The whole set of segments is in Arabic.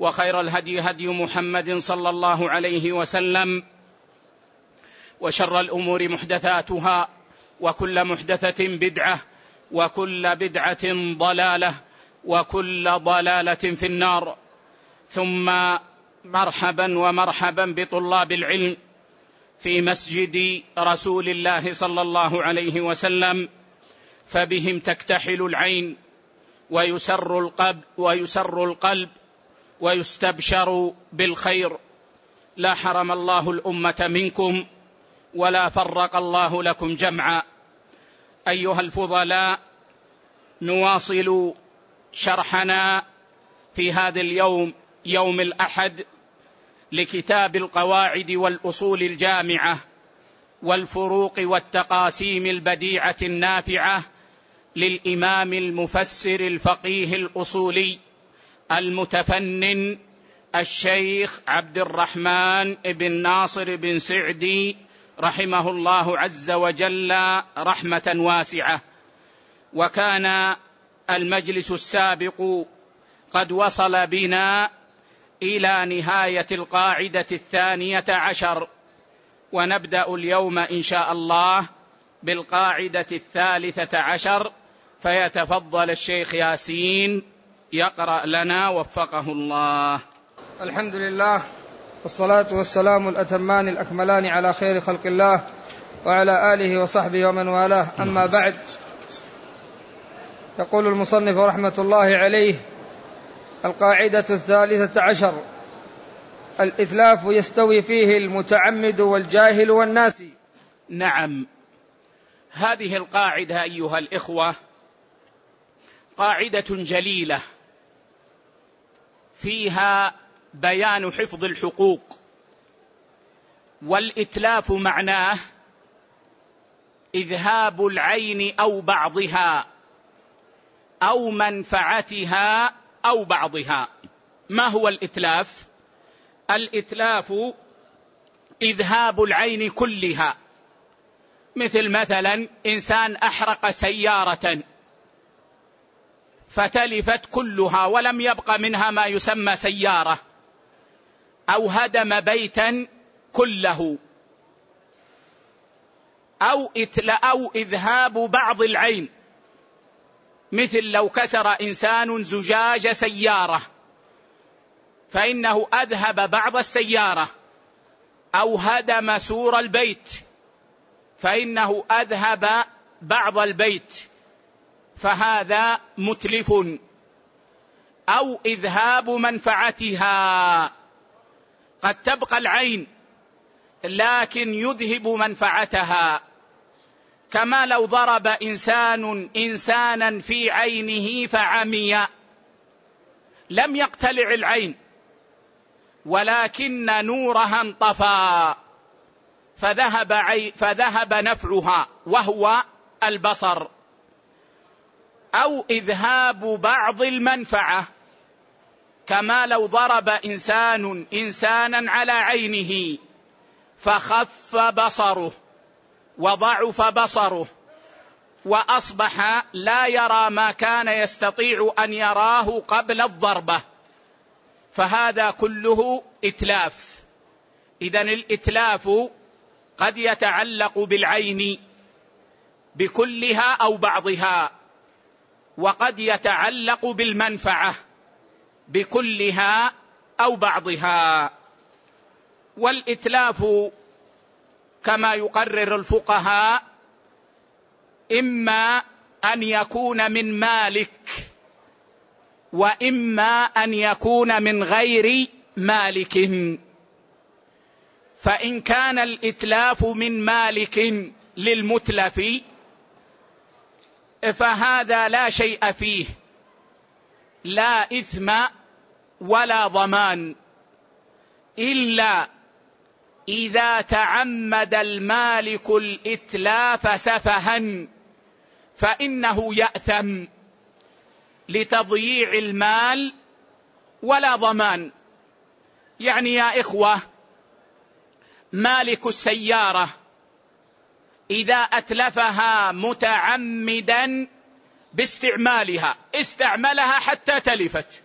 وخير الهدي هدي محمد صلى الله عليه وسلم وشر الأمور محدثاتها وكل محدثة بدعة وكل بدعة ضلالة وكل ضلالة في النار. ثم مرحبا ومرحبا بطلاب العلم في مسجد رسول الله صلى الله عليه وسلم فبهم تكتحل العين ويسر القلب ويسر القلب ويستبشر بالخير. لا حرم الله الأمة منكم ولا فرق الله لكم جمعا. أيها الفضلاء نواصل شرحنا في هذا اليوم يوم الأحد لكتاب القواعد والأصول الجامعة والفروق والتقاسيم البديعة النافعة للإمام المفسر الفقيه الأصولي. المتفنن الشيخ عبد الرحمن بن ناصر بن سعدي رحمه الله عز وجل رحمة واسعة. وكان المجلس السابق قد وصل بنا إلى نهاية القاعدة الثانية عشر. ونبدأ اليوم إن شاء الله بالقاعدة الثالثة عشر. فيتفضل الشيخ ياسين يقرأ لنا وفقه الله. الحمد لله والصلاة والسلام الأتمان الأكملان على خير خلق الله وعلى آله وصحبه ومن والاه. أما بعد يقول المصنف رحمة الله عليه القاعدة الثالثة عشر الإتلاف يستوي فيه المتعمد والجاهل والناس. نعم. هذه القاعدة أيها الإخوة قاعدة جليلة. فيها بيان حفظ الحقوق. والإتلاف معناه إذهاب العين أو بعضها أو منفعتها أو بعضها. ما هو الإتلاف؟ الإتلاف إذهاب العين كلها. مثل مثلا إنسان أحرق سيارة فتلفت كلها ولم يبق منها ما يسمى سيارة أو هدم بيتا كله أو إتلا أو إذهاب بعض العين. مثل لو كسر إنسان زجاج سيارة فإنه أذهب بعض السيارة أو هدم سور البيت فإنه أذهب بعض البيت. فهذا متلف أو إذهاب منفعتها. قد تبقى العين لكن يذهب منفعتها. كما لو ضرب إنسان إنسانا في عينه فعمي. لم يقتلع العين ولكن نورها انطفى. فذهب عي فذهب نفعها وهو البصر. أو إذهاب بعض المنفعة كما لو ضرب إنسان إنسانا على عينه فخف بصره وضعف بصره وأصبح لا يرى ما كان يستطيع أن يراه قبل الضربة. فهذا كله إتلاف. اذا الإتلاف قد يتعلق بالعين بكلها أو بعضها. وقد يتعلق بالمنفعة بكلها أو بعضها. والإتلاف كما يقرر الفقهاء إما أن يكون من مالك وإما أن يكون من غير مالك فإن كان الإتلاف من مالك للمتلف فهذا لا شيء فيه. لا إثم ولا ضمان. إلا إذا تعمد المالك الإتلاف سفها فإنه يأثم لتضييع المال ولا ضمان. يعني يا إخوة مالك السيارة إذا أتلفها متعمدا باستعمالها. استعملها حتى تلفت.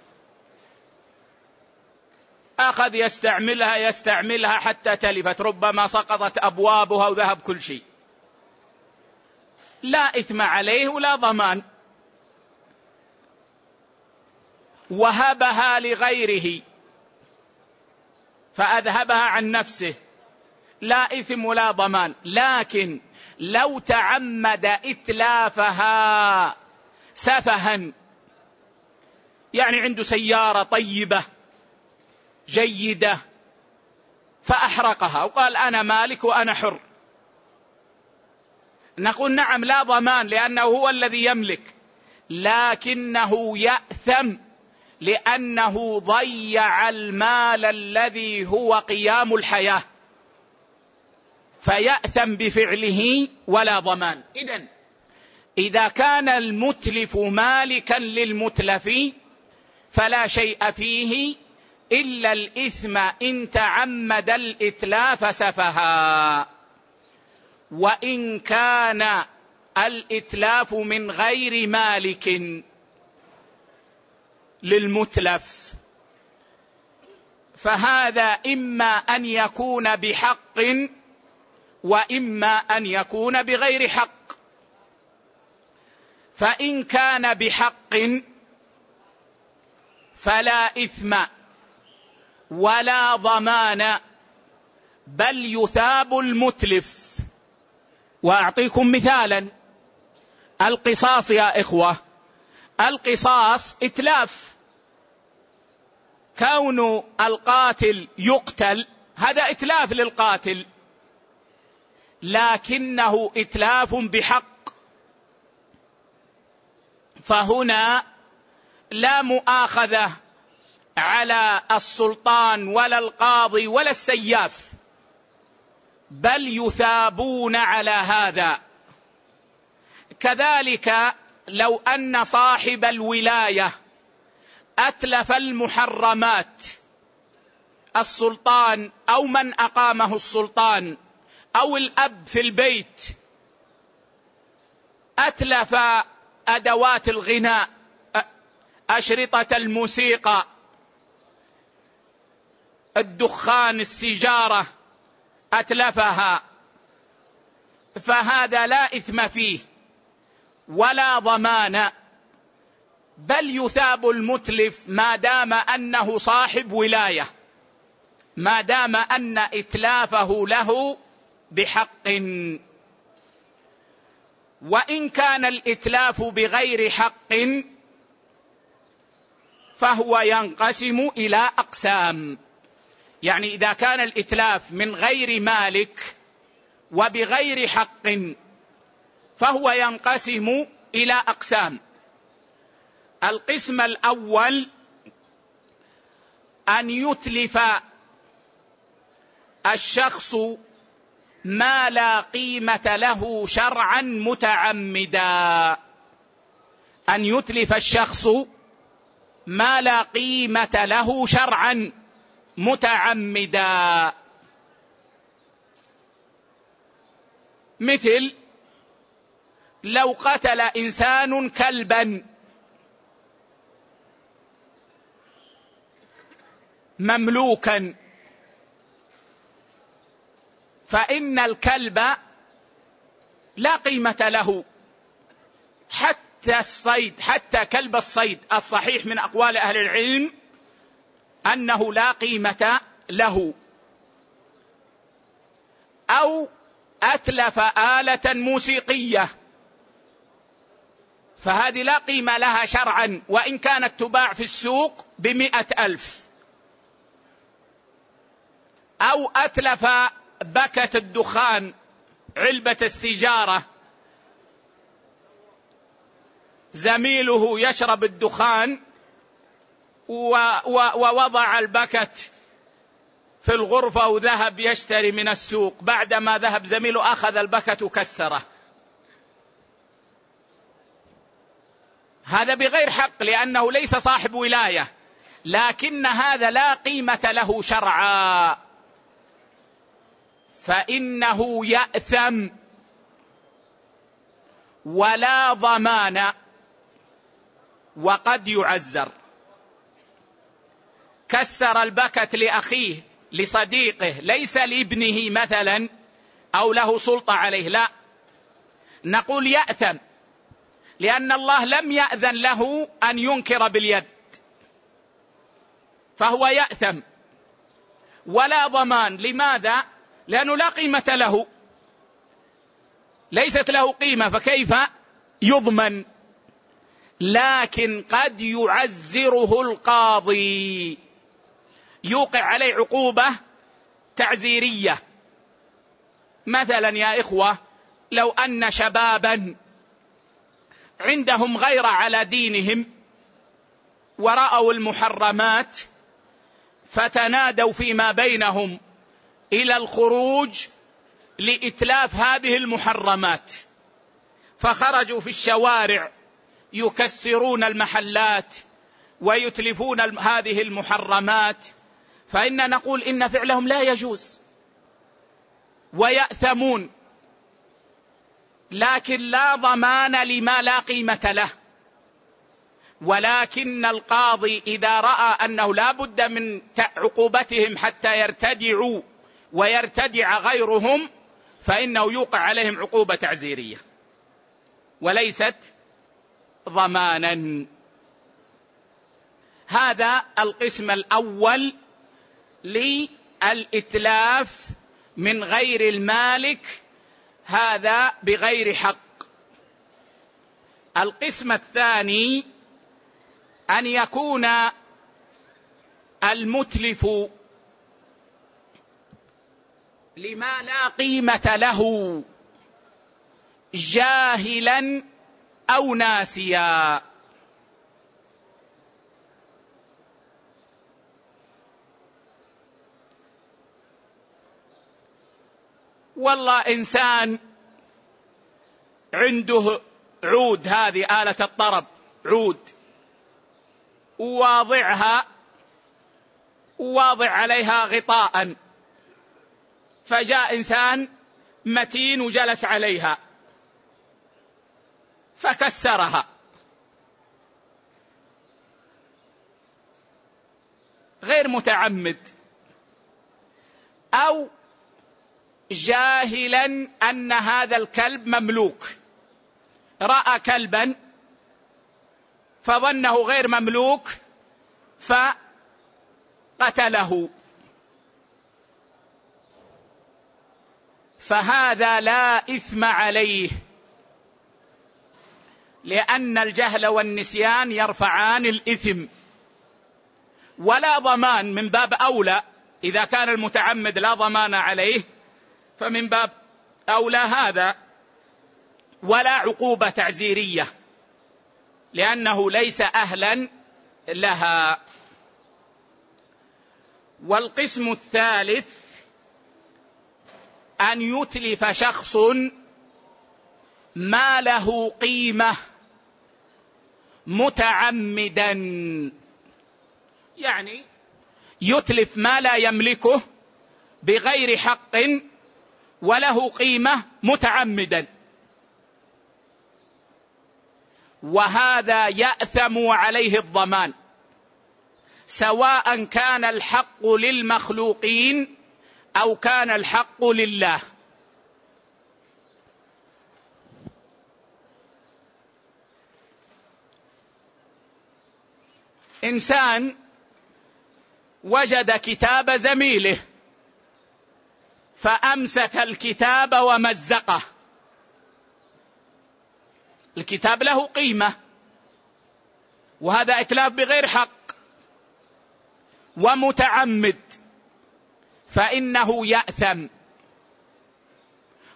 أخذ يستعملها يستعملها حتى تلفت. ربما سقطت أبوابها وذهب كل شيء. لا إثم عليه ولا ضمان. وهبها لغيره. فأذهبها عن نفسه. لا إثم ولا ضمان. لكن لو تعمد إتلافها سفها. يعني عنده سيارة طيبة جيدة فأحرقها وقال أنا مالك وأنا حر. نقول نعم لا ضمان لأنه هو الذي يملك لكنه يأثم لأنه ضيع المال الذي هو قيام الحياة. فيأثم بفعله ولا ضمان. اذا إذا كان المتلف مالكا للمتلف فلا شيء فيه إلا الإثم إن تعمد الإتلاف سفها. وإن كان الإتلاف من غير مالك للمتلف فهذا إما أن يكون بحق وإما أن يكون بغير حق. فإن كان بحق فلا إثم ولا ضمان بل يثاب المتلف. وأعطيكم مثالا. القصاص يا إخوة. القصاص إتلاف. كون القاتل يقتل هذا إتلاف للقاتل. لكنه إتلاف بحق. فهنا لا مؤاخذة على السلطان ولا القاضي ولا السياف بل يثابون على هذا. كذلك لو أن صاحب الولاية أتلف المحرمات السلطان أو من أقامه السلطان أو الأب في البيت. أتلف أدوات الغناء أشرطة الموسيقى الدخان السجاره أتلفها. فهذا لا إثم فيه ولا ضمان. بل يثاب المتلف ما دام أنه صاحب ولاية ما دام أن إتلافه له بحق. وإن كان الإتلاف بغير حق فهو ينقسم إلى أقسام. يعني إذا كان الإتلاف من غير مالك وبغير حق فهو ينقسم إلى أقسام. القسم الأول أن يتلف الشخص ما لا قيمة له شرعا متعمدا. أن يتلف الشخص ما لا قيمة له شرعا متعمدا. مثل لو قتل إنسان كلبا. مملوكا. فإن الكلب لا قيمة له. حتى الصيد حتى كلب الصيد الصحيح من أقوال أهل العلم أنه لا قيمة له. أو أتلف آلة موسيقية. فهذه لا قيمة لها شرعا وإن كانت تباع في السوق بمئة ألف. أو أتلف بكه الدخان علبة السيجارة. زميله يشرب الدخان ووضع البكت في الغرفة وذهب يشتري من السوق. بعدما ذهب زميله أخذ البكت وكسره. هذا بغير حق لأنه ليس صاحب ولاية لكن هذا لا قيمة له شرعا. فإنه يأثم ولا ضمان وقد يعزر. كسر البكت لأخيه لصديقه ليس لابنه مثلا أو له سلطة عليه لا. نقول يأثم لأن الله لم يأذن له أن ينكر باليد. فهو يأثم ولا ضمان. لماذا؟ لأنه لا قيمة له. ليست له قيمة فكيف يضمن؟ لكن قد يعزره القاضي. يوقع عليه عقوبة تعزيرية. مثلا يا إخوة لو أن شبابا عندهم غيره على دينهم وراوا المحرمات فتنادوا فيما بينهم. إلى الخروج لإتلاف هذه المحرمات. فخرجوا في الشوارع يكسرون المحلات ويتلفون هذه المحرمات. فإن نقول إن فعلهم لا يجوز ويأثمون. لكن لا ضمان لما لا قيمة له. ولكن القاضي إذا رأى أنه لا بد من عقوبتهم حتى يرتدعوا ويرتدع غيرهم فإنه يوقع عليهم عقوبة تعزيرية. وليست ضمانا. هذا القسم الأول للإتلاف من غير المالك هذا بغير حق. القسم الثاني أن يكون المتلف لما لا قيمة له جاهلا أو ناسيا. والله إنسان عنده عود هذه آلة الطرب عود. وواضعها وواضع عليها غطاء. فجاء إنسان متين وجلس عليها. فكسرها. غير متعمد. أو جاهلا أن هذا الكلب مملوك. رأى كلبا فظنه غير مملوك فقتله. فهذا لا إثم عليه. لأن الجهل والنسيان يرفعان الإثم. ولا ضمان من باب أولى. إذا كان المتعمد لا ضمان عليه فمن باب أولى هذا. ولا عقوبة تعزيرية. لأنه ليس أهلا لها. والقسم الثالث أن يتلف شخص ما له قيمة متعمدا. يعني يتلف ما لا يملكه بغير حق وله قيمة متعمدا. وهذا يأثم وعليه الضمان سواء كان الحق للمخلوقين أو كان الحق لله. إنسان وجد كتاب زميله فأمسك الكتاب ومزقه. الكتاب له قيمة وهذا إتلاف بغير حق ومتعمد. فإنه يأثم.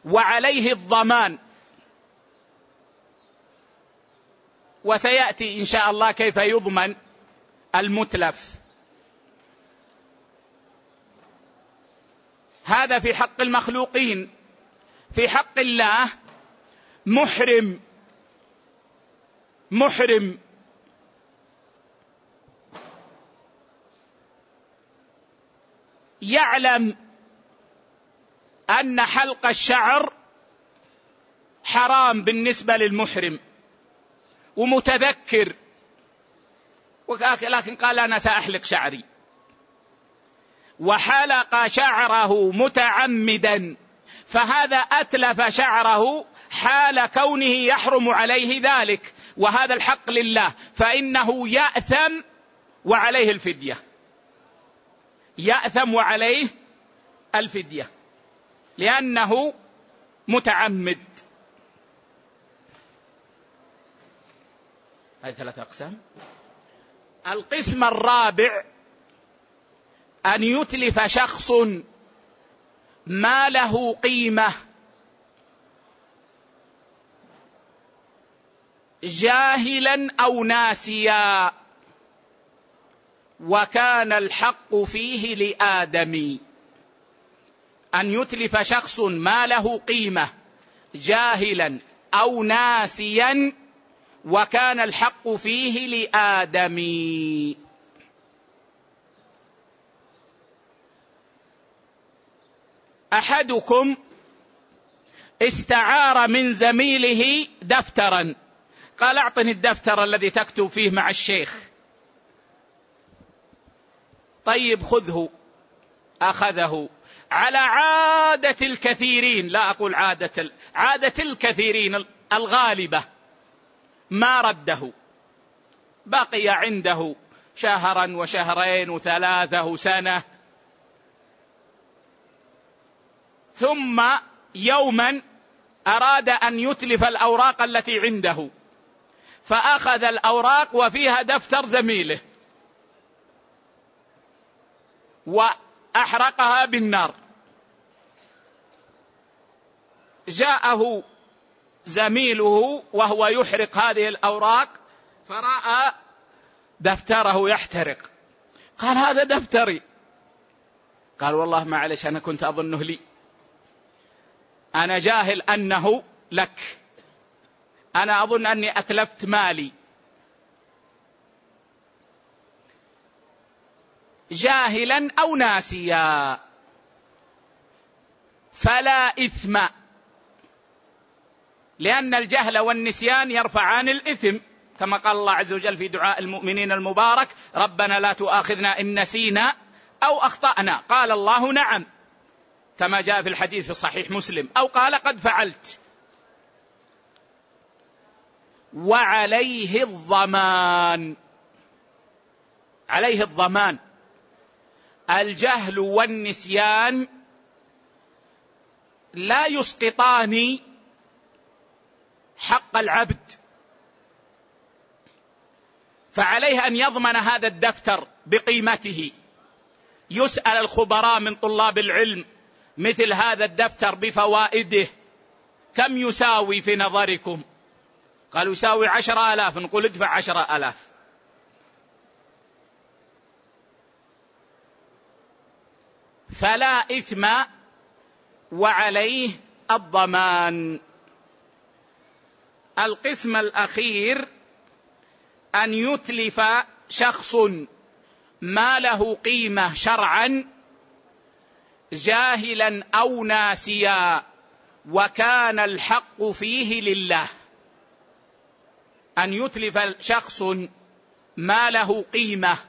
وعليه الضمان. وسيأتي إن شاء الله كيف يضمن المتلف. هذا في حق المخلوقين. في حق الله محرم. محرم. يعلم أن حلق الشعر حرام بالنسبة للمحرم ومتذكر. لكن قال أنا سأحلق شعري. وحلق شعره متعمدا فهذا أتلف شعره حال كونه يحرم عليه ذلك. وهذا الحق لله فإنه يأثم وعليه الفدية. يأثم وعليه الفدية لأنه متعمد. هذه ثلاثة أقسام. القسم الرابع أن يتلف شخص ما له قيمة. جاهلا أو ناسيا. وكان الحق فيه لآدم. أن يتلف شخص ما له قيمة جاهلا أو ناسيا وكان الحق فيه لآدم. أحدكم استعار من زميله دفترا. قال أعطني الدفتر الذي تكتب فيه مع الشيخ. طيب خذه أخذه. على عادة الكثيرين لا أقول عادة عادة الكثيرين الغالبة ما رده. بقي عنده شهرا وشهرين وثلاثة وسنة. ثم يوما أراد أن يتلف الأوراق التي عنده. فأخذ الأوراق وفيها دفتر زميله. وأحرقها بالنار. جاءه زميله وهو يحرق هذه الأوراق فرأى دفتره يحترق. قال هذا دفتري. قال والله معلش أنا كنت أظنه لي. أنا جاهل أنه لك. أنا أظن أني اتلفت مالي. جاهلا أو ناسيا. فلا إثم. لأن الجهل والنسيان يرفعان الإثم. كما قال الله عز وجل في دعاء المؤمنين المبارك ربنا لا تؤاخذنا إن نسينا أو أخطأنا. قال الله نعم كما جاء في الحديث في صحيح مسلم. أو قال قد فعلت. وعليه الضمان. عليه الضمان. الجهل والنسيان لا يسقطان حق العبد. فعليه أن يضمن هذا الدفتر بقيمته. يسأل الخبراء من طلاب العلم مثل هذا الدفتر بفوائده. كم يساوي في نظركم؟ قالوا يساوي عشرة آلاف نقول ادفع عشرة آلاف. فلا إثم وعليه الضمان. القسم الأخير أن يتلف شخص ما له قيمة شرعا جاهلا أو ناسيا وكان الحق فيه لله. أن يتلف شخص ما له قيمة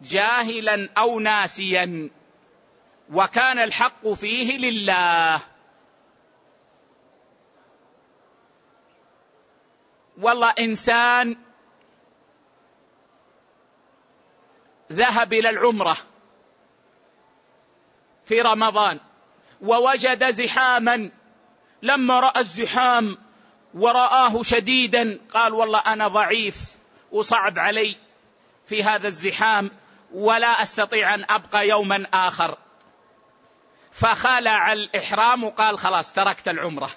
جاهلا أو ناسيا. وكان الحق فيه لله. والله إنسان ذهب إلى العمرة في رمضان ووجد زحاما. لما رأى الزحام ورآه شديدا قال والله أنا ضعيف وصعب علي في هذا الزحام. ولا أستطيع أن أبقى يوما آخر. فخلع الإحرام وقال خلاص تركت العمرة.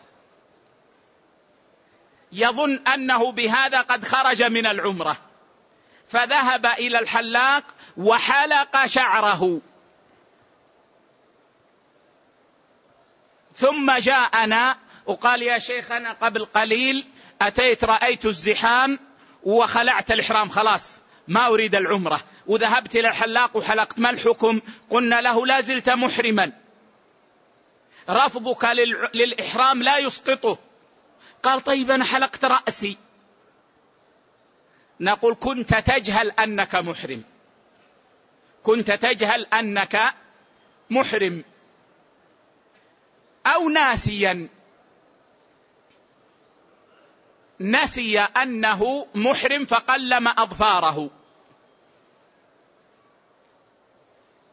يظن أنه بهذا قد خرج من العمرة. فذهب إلى الحلاق وحلق شعره. ثم جاءنا وقال يا شيخنا قبل قليل أتيت رأيت الزحام وخلعت الإحرام. خلاص ما أريد العمرة. وذهبت إلى الحلاق وحلقت ما الحكم؟ قلنا له لا زلت محرما. رفضك للإحرام لا يسقطه. قال طيب أنا حلقت رأسي. نقول كنت تجهل أنك محرم. كنت تجهل أنك محرم. أو ناسيا. نسي أنه محرم فقلم أظفاره.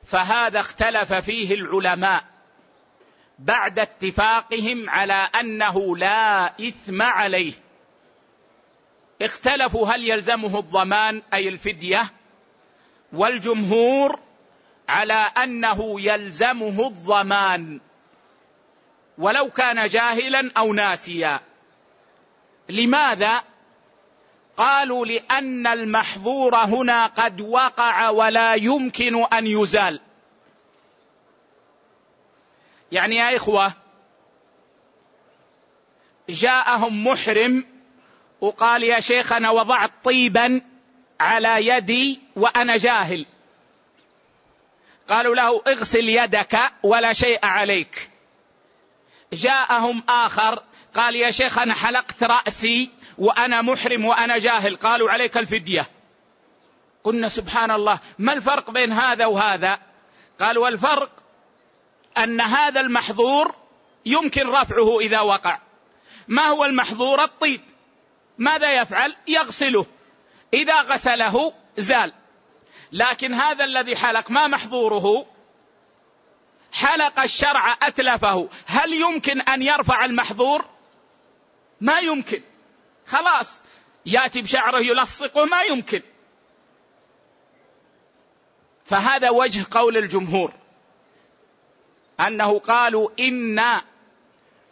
فهذا اختلف فيه العلماء بعد اتفاقهم على أنه لا إثم عليه. اختلفوا هل يلزمه الضمان أي الفدية والجمهور على أنه يلزمه الضمان ولو كان جاهلا أو ناسيا. لماذا؟ قالوا لأن المحظور هنا قد وقع ولا يمكن أن يزال. يعني يا إخوة جاءهم محرم وقال يا شيخ أنا وضعت طيبا على يدي وأنا جاهل. قالوا له اغسل يدك ولا شيء عليك. جاءهم آخر قال يا شيخ أنا حلقت رأسي وأنا محرم وأنا جاهل. قالوا عليك الفدية. قلنا سبحان الله. ما الفرق بين هذا وهذا؟ قالوا الفرق أن هذا المحظور يمكن رفعه إذا وقع. ما هو المحظور؟ الطيب. ماذا يفعل؟ يغسله. إذا غسله زال. لكن هذا الذي حلق ما محظوره؟ حلق الشرع أتلفه. هل يمكن أن يرفع المحظور؟ ما يمكن. خلاص. يأتي بشعره يلصقه ما يمكن. فهذا وجه قول الجمهور. أنه قالوا إن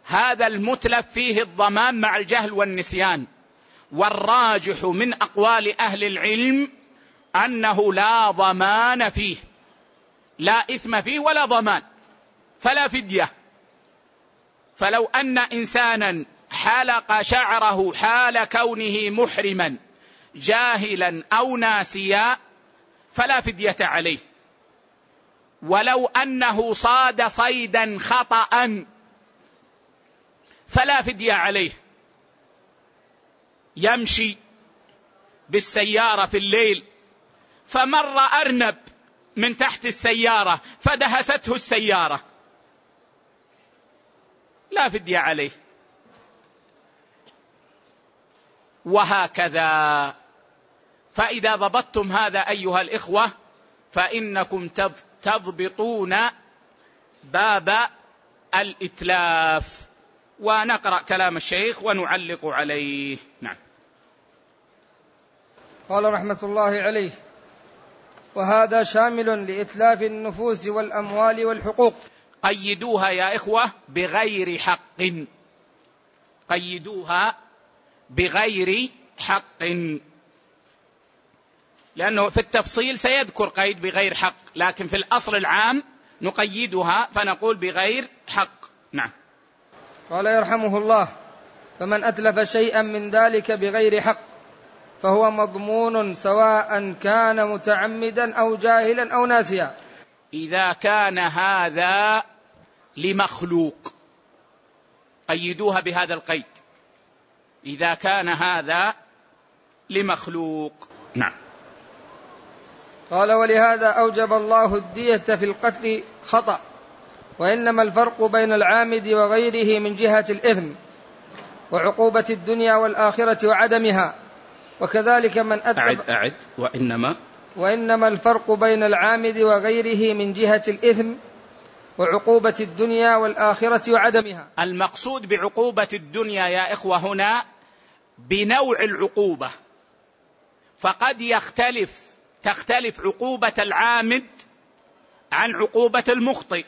هذا المتلف فيه الضمان مع الجهل والنسيان. والراجح من أقوال أهل العلم أنه لا ضمان فيه. لا إثم فيه ولا ضمان. فلا فدية. فلو أن إنسانا حلق شعره حال كونه محرما جاهلا أو ناسيا فلا فدية عليه. ولو أنه صاد صيدا خطأ فلا فدية عليه. يمشي بالسيارة في الليل فمر أرنب من تحت السيارة فدهسته السيارة. لا فدية عليه. وهكذا. فإذا ضبطتم هذا أيها الإخوة فإنكم تضبطون باب الإتلاف. ونقرأ كلام الشيخ ونعلق عليه. نعم. قال رحمة الله عليه وهذا شامل لإتلاف النفوس والأموال والحقوق. قيدوها يا إخوة بغير حق. قيدوها بغير حق. لأنه في التفصيل سيذكر قيد بغير حق لكن في الأصل العام نقيدها فنقول بغير حق. نعم. قال يرحمه الله فمن أتلف شيئا من ذلك بغير حق فهو مضمون سواء كان متعمدا أو جاهلا أو ناسيا. إذا كان هذا لمخلوق قيدوها بهذا القيد. إذا كان هذا لمخلوق. نعم. قال ولهذا أوجب الله الدية في القتل خطأ وإنما الفرق بين العامد وغيره من جهة الإثم وعقوبة الدنيا والآخرة وعدمها وكذلك من أتلف أعد أعد وإنما؟ وإنما الفرق بين العامد وغيره من جهة الإثم وعقوبة الدنيا والآخرة وعدمها. المقصود بعقوبة الدنيا يا إخوة هنا بنوع العقوبة. فقد يختلف تختلف عقوبة العامد عن عقوبة المخطئ.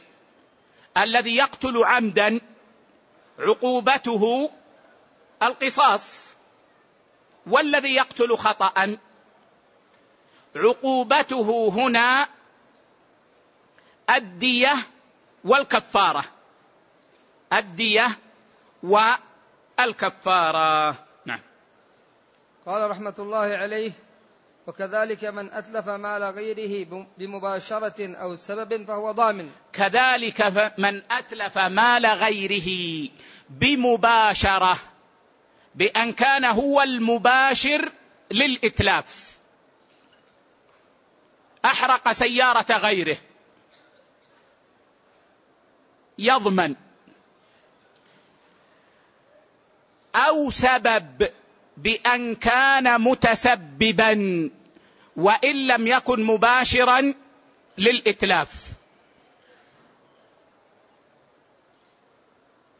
الذي يقتل عمدا عقوبته القصاص والذي يقتل خطأ عقوبته هنا الدية والكفارة. الدية والكفارة. نعم قال رحمة الله عليه وكذلك من أتلف مال غيره بمباشرة أو سبب فهو ضامن. كذلك من أتلف مال غيره بمباشرة بأن كان هو المباشر للإتلاف. أحرق سيارة غيره. يضمن. أو سبب. بأن كان متسببا وإن لم يكن مباشرا للإتلاف.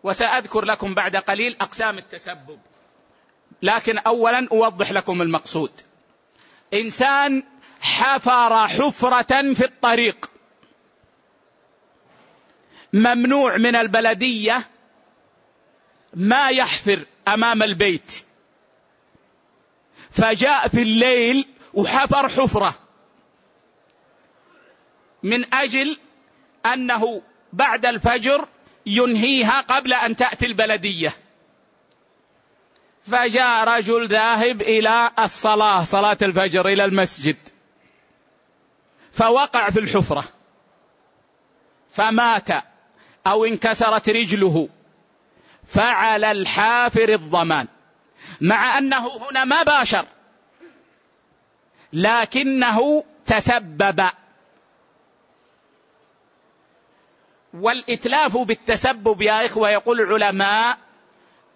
وسأذكر لكم بعد قليل أقسام التسبب. لكن اولا أوضح لكم المقصود. إنسان حفر حفرة في الطريق. ممنوع من البلدية ما يحفر أمام البيت. فجاء في الليل وحفر حفرة. من أجل أنه بعد الفجر ينهيها قبل أن تأتي البلدية. فجاء رجل ذاهب إلى الصلاة صلاة الفجر إلى المسجد. فوقع في الحفرة. فمات أو انكسرت رجله. فعلى الحافر الضمان. مع أنه هنا ما باشر. لكنه تسبب. والإتلاف بالتسبب يا إخوة يقول العلماء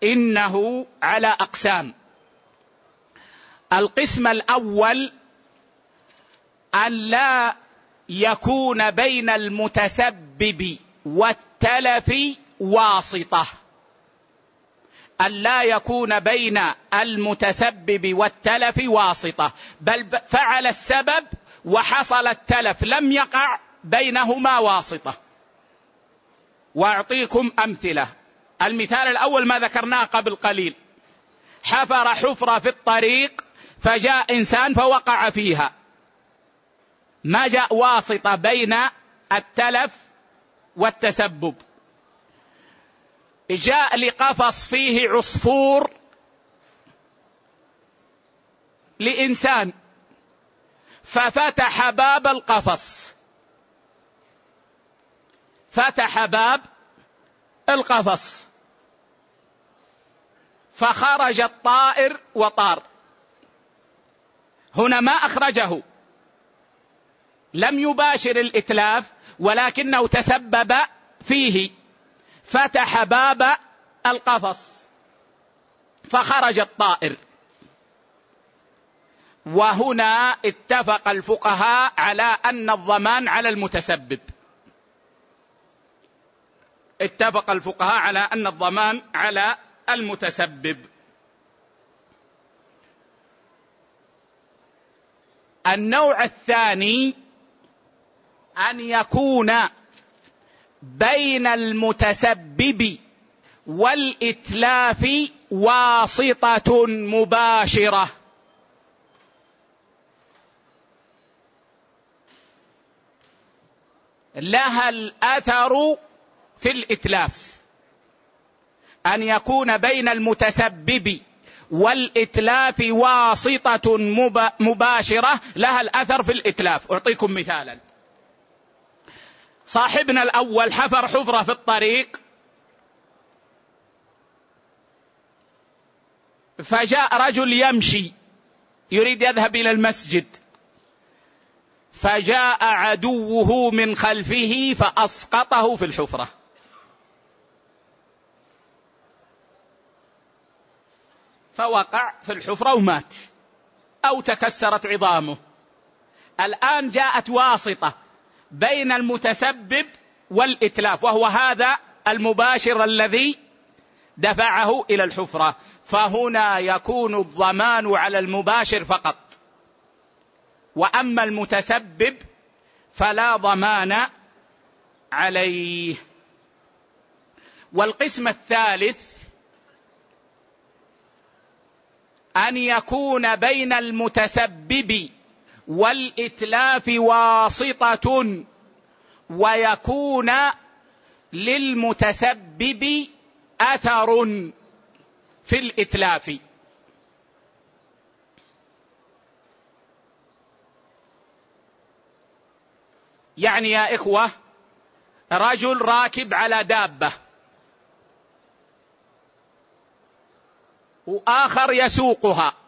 إنه على أقسام. القسم الأول أن لا يكون بين المتسبب والتلف واسطة. أن لا يكون بين المتسبب والتلف واسطة بل فعل السبب وحصل التلف لم يقع بينهما واسطة. وأعطيكم أمثلة. المثال الأول ما ذكرناه قبل قليل. حفر حفرة في الطريق فجاء إنسان فوقع فيها. ما جاء واسطة بين التلف والتسبب. جاء لقفص فيه عصفور لإنسان ففتح باب القفص. فتح باب القفص. فخرج الطائر وطار. هنا ما أخرجه. لم يباشر الإتلاف ولكنه تسبب فيه. فتح باب القفص. فخرج الطائر. وهنا اتفق الفقهاء على أن الضمان على المتسبب. اتفق الفقهاء على أن الضمان على المتسبب. النوع الثاني أن يكون بين المتسبب والإتلاف واسطة مباشرة. لها الأثر في الإتلاف. أن يكون بين المتسبب والإتلاف واسطة مباشرة لها الأثر في الإتلاف. أعطيكم مثالا. صاحبنا الأول حفر حفرة في الطريق. فجاء رجل يمشي يريد يذهب إلى المسجد. فجاء عدوه من خلفه فأسقطه في الحفرة. فوقع في الحفرة ومات أو تكسرت عظامه. الآن جاءت واسطة. بين المتسبب والإتلاف وهو هذا المباشر الذي دفعه إلى الحفرة. فهنا يكون الضمان على المباشر فقط. وأما المتسبب فلا ضمان عليه. والقسم الثالث أن يكون بين المتسبب والإتلاف واسطة ويكون للمتسبب أثر في الإتلاف. يعني يا إخوة رجل راكب على دابة وآخر يسوقها.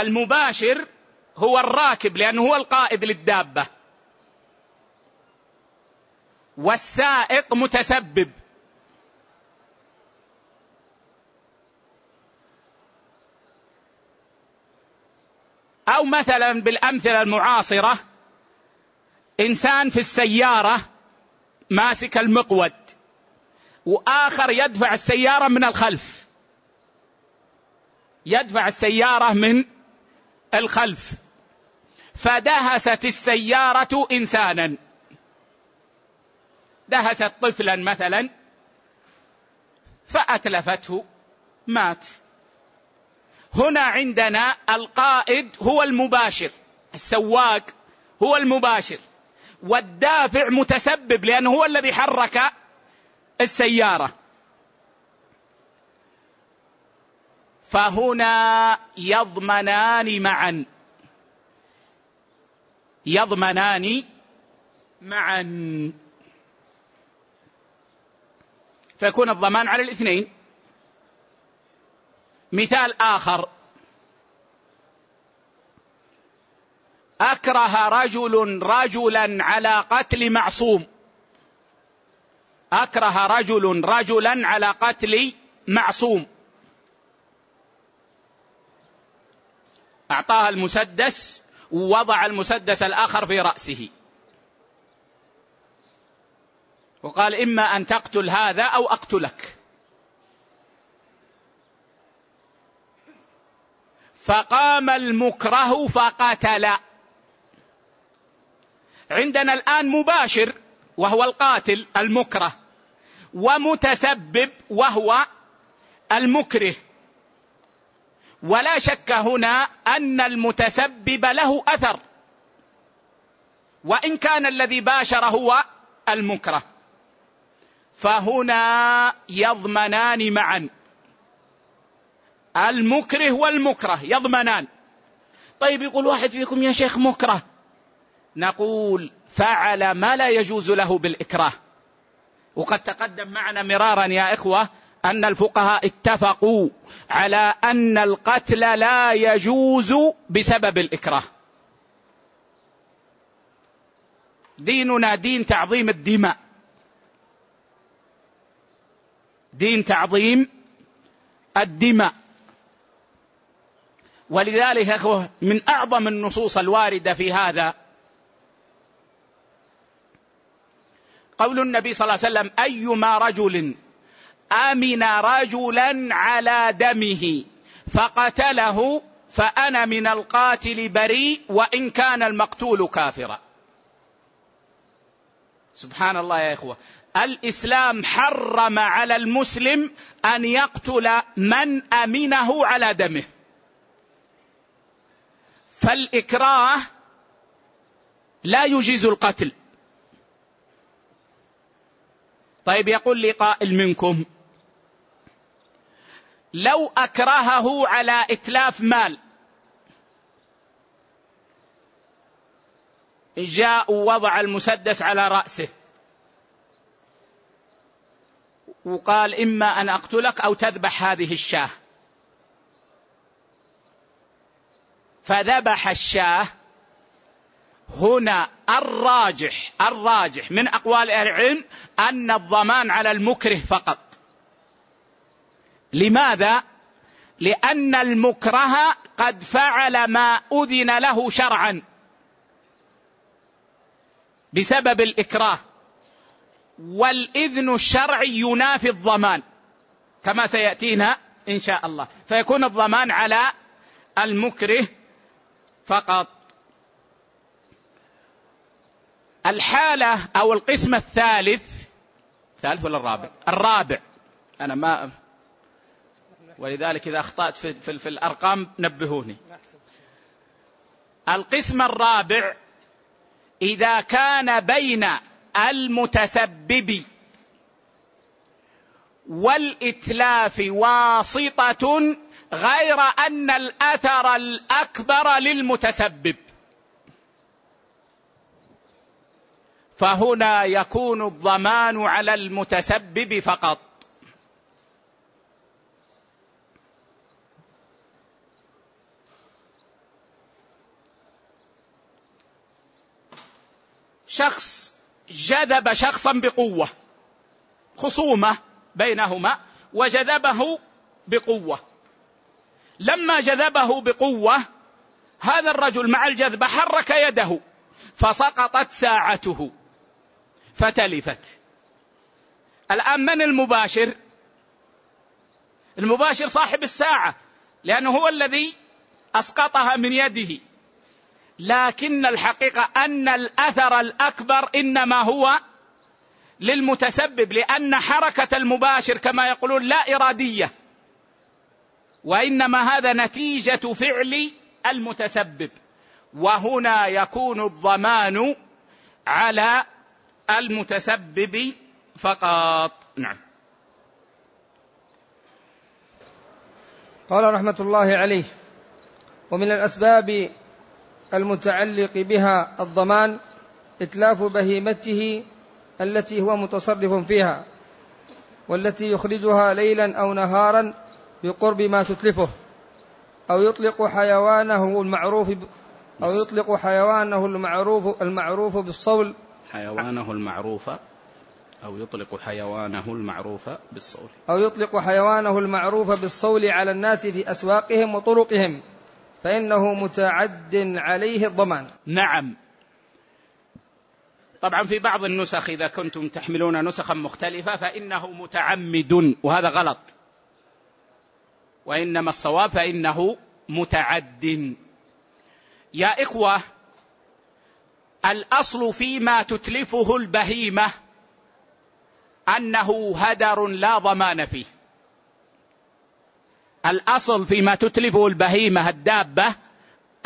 المباشر هو الراكب لأنه هو القائد للدابة. والسائق متسبب. أو مثلا بالأمثلة المعاصرة إنسان في السيارة ماسك المقود وآخر يدفع السيارة من الخلف. يدفع السيارة من الخلف. فدهست السيارة إنسانا. دهست طفلا مثلا فأتلفته مات. هنا عندنا القائد هو المباشر السواق هو المباشر والدافع متسبب لأنه هو الذي حرك السيارة. فهنا يضمنان معا. يضمنان معا. فيكون الضمان على الاثنين. مثال آخر. أكره رجل رجلا على قتل معصوم. أكره رجل رجلا على قتل معصوم. أعطاها المسدس ووضع المسدس الآخر في رأسه. وقال إما أن تقتل هذا أو أقتلك. فقام المكره فقتل عندنا الآن مباشر وهو القاتل المكره ومتسبب وهو المكره. ولا شك هنا أن المتسبب له أثر. وإن كان الذي باشر هو المكره. فهنا يضمنان معا. المكره والمكره يضمنان. طيب يقول واحد فيكم يا شيخ مكره. نقول فعل ما لا يجوز له بالإكراه. وقد تقدم معنا مرارا يا إخوة أن الفقهاء اتفقوا على أن القتل لا يجوز بسبب الإكراه. ديننا دين تعظيم الدماء. دين تعظيم الدماء. ولذلك أخوة من أعظم النصوص الواردة في هذا قول النبي صلى الله عليه وسلم أيما رجل آمن رجلا على دمه فقتله فأنا من القاتل بريء وإن كان المقتول كافرا. سبحان الله يا إخوة. الإسلام حرم على المسلم أن يقتل من آمنه على دمه. فالإكراه لا يجيز القتل. طيب يقول لي قائل منكم لو أكرهه على إتلاف مال. جاء ووضع المسدس على رأسه. وقال إما أن أقتلك أو تذبح هذه الشاة. فذبح الشاة هنا الراجح الراجح من أقوال أهل العلم أن الضمان على المكره فقط. لماذا؟ لأن المكره قد فعل ما أذن له شرعا. بسبب الإكراه. والإذن الشرعي ينافي الضمان. كما سيأتينا إن شاء الله. فيكون الضمان على المكره فقط. الحالة أو القسم الثالث. الثالث ولا الرابع؟ الرابع. أنا ما ولذلك إذا أخطأت في, في, في الأرقام نبهوني. القسم الرابع إذا كان بين المتسبب والإتلاف واسطة غير أن الأثر الأكبر للمتسبب. فهنا يكون الضمان على المتسبب فقط. شخص جذب شخصا بقوة. خصومة بينهما وجذبه بقوة. لما جذبه بقوة هذا الرجل مع الجذب حرك يده فسقطت ساعته فتلفت. الآن من المباشر؟ المباشر صاحب الساعة لأنه هو الذي أسقطها من يده. لكن الحقيقة أن الأثر الأكبر إنما هو للمتسبب لأن حركة المباشر كما يقولون لا إرادية وإنما هذا نتيجة فعل المتسبب. وهنا يكون الضمان على المتسبب فقط. نعم. قال رحمة الله عليه ومن الأسباب المتعلق بها الضمان إتلاف بهيمته التي هو متصرف فيها والتي يخرجها ليلا أو نهارا بقرب ما تتلفه أو يطلق حيوانه المعروف. أو يطلق حيوانه المعروف المعروف بالصول. حيوانه المعروف أو يطلق حيوانه المعروف بالصول. أو يطلق حيوانه المعروف بالصول على الناس في أسواقهم وطرقهم. فإنه متعد عليه الضمان. نعم. طبعا في بعض النسخ إذا كنتم تحملون نسخا مختلفة فإنه متعمد وهذا غلط. وإنما الصواب فإنه متعد. يا إخوة الأصل فيما تتلفه البهيمة أنه هدر لا ضمان فيه. الأصل فيما تتلفه البهيمة الدابة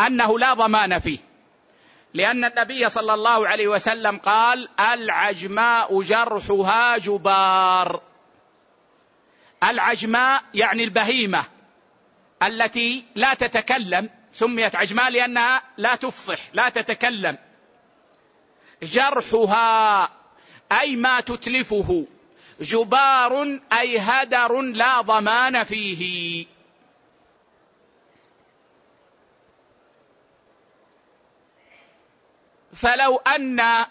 أنه لا ضمان فيه. لأن النبي صلى الله عليه وسلم قال العجماء جرحها جبار. العجماء يعني البهيمة التي لا تتكلم سميت عجماء لأنها لا تفصح لا تتكلم. جرحها أي ما تتلفه. جبار أي هدر لا ضمان فيه. فلو أن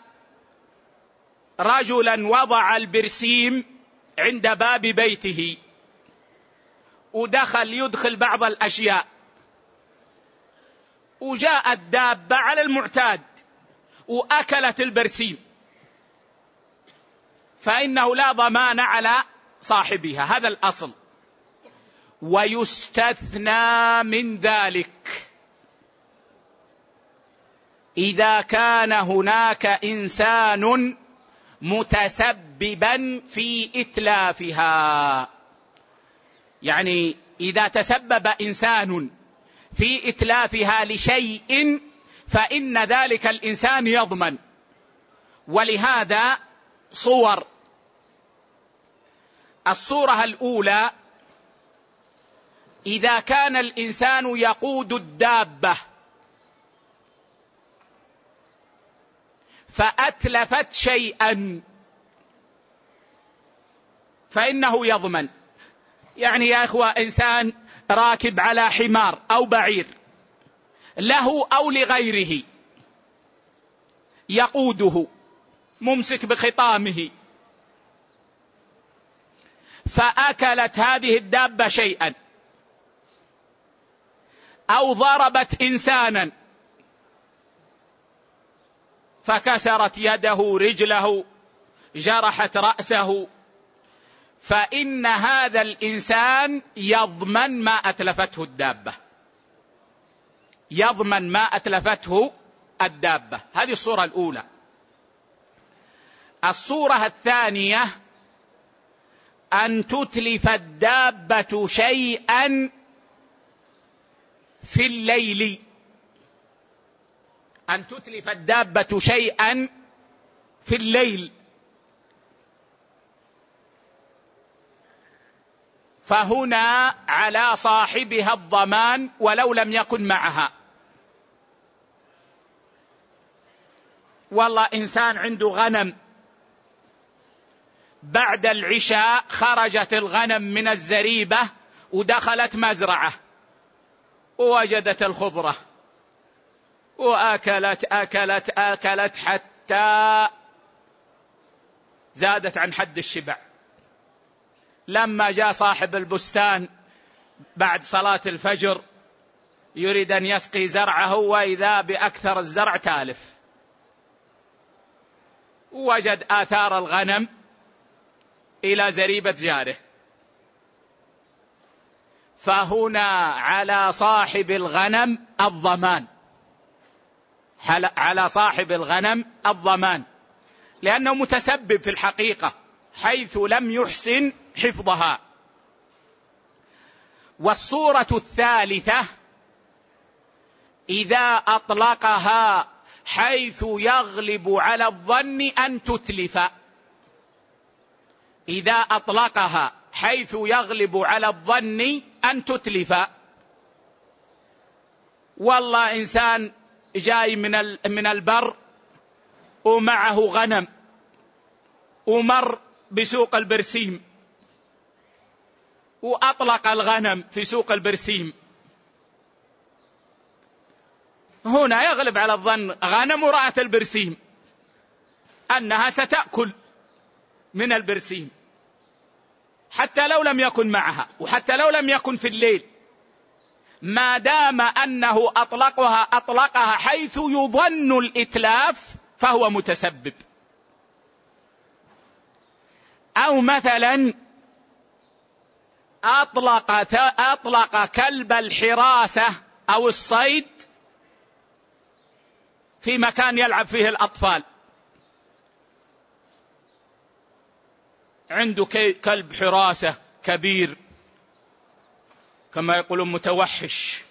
رجلا وضع البرسيم عند باب بيته ودخل يدخل بعض الأشياء وجاءت دابه على المعتاد وأكلت البرسيم. فإنه لا ضمان على صاحبها. هذا الأصل. ويستثنى من ذلك. إذا كان هناك إنسان متسببا في إتلافها. يعني إذا تسبب إنسان في إتلافها لشيء فإن ذلك الإنسان يضمن. ولهذا صور. الصورة الأولى إذا كان الإنسان يقود الدابة فأتلفت شيئا فإنه يضمن. يعني يا أخوة إنسان راكب على حمار أو بعير له أو لغيره يقوده. ممسك بخطامه. فأكلت هذه الدابة شيئا. أو ضربت انسانا. فكسرت يده رجله جرحت رأسه. فإن هذا الإنسان يضمن ما أتلفته الدابة. يضمن ما أتلفته الدابة. هذه الصورة الأولى. الصورة الثانية أن تتلف الدابة شيئا في الليل. أن تتلف الدابة شيئا في الليل. فهنا على صاحبها الضمان ولو لم يكن معها. والله إنسان عنده غنم. بعد العشاء خرجت الغنم من الزريبة ودخلت مزرعة. ووجدت الخضرة. واكلت اكلت أكلت حتى زادت عن حد الشبع. لما جاء صاحب البستان بعد صلاة الفجر يريد أن يسقي زرعه وإذا بأكثر الزرع تالف. وجد آثار الغنم إلى زريبة جاره. فهنا على صاحب الغنم الضمان. على صاحب الغنم الضمان. لأنه متسبب في الحقيقة حيث لم يحسن حفظها. والصورة الثالثة إذا أطلقها حيث يغلب على الظن أن تتلف. إذا أطلقها حيث يغلب على الظن أن تتلف. والله إنسان جاي من من البر ومعه غنم ومر بسوق البرسيم. وأطلق الغنم في سوق البرسيم. هنا يغلب على الظن غنم رأت البرسيم. أنها ستأكل من البرسيم. حتى لو لم يكن معها وحتى لو لم يكن في الليل. ما دام أنه أطلقها أطلقها حيث يظن الإتلاف فهو متسبب. أو مثلا أطلق أطلق كلب الحراسة أو الصيد في مكان يلعب فيه الأطفال. عنده كلب حراسة كبير كما يقولون متوحش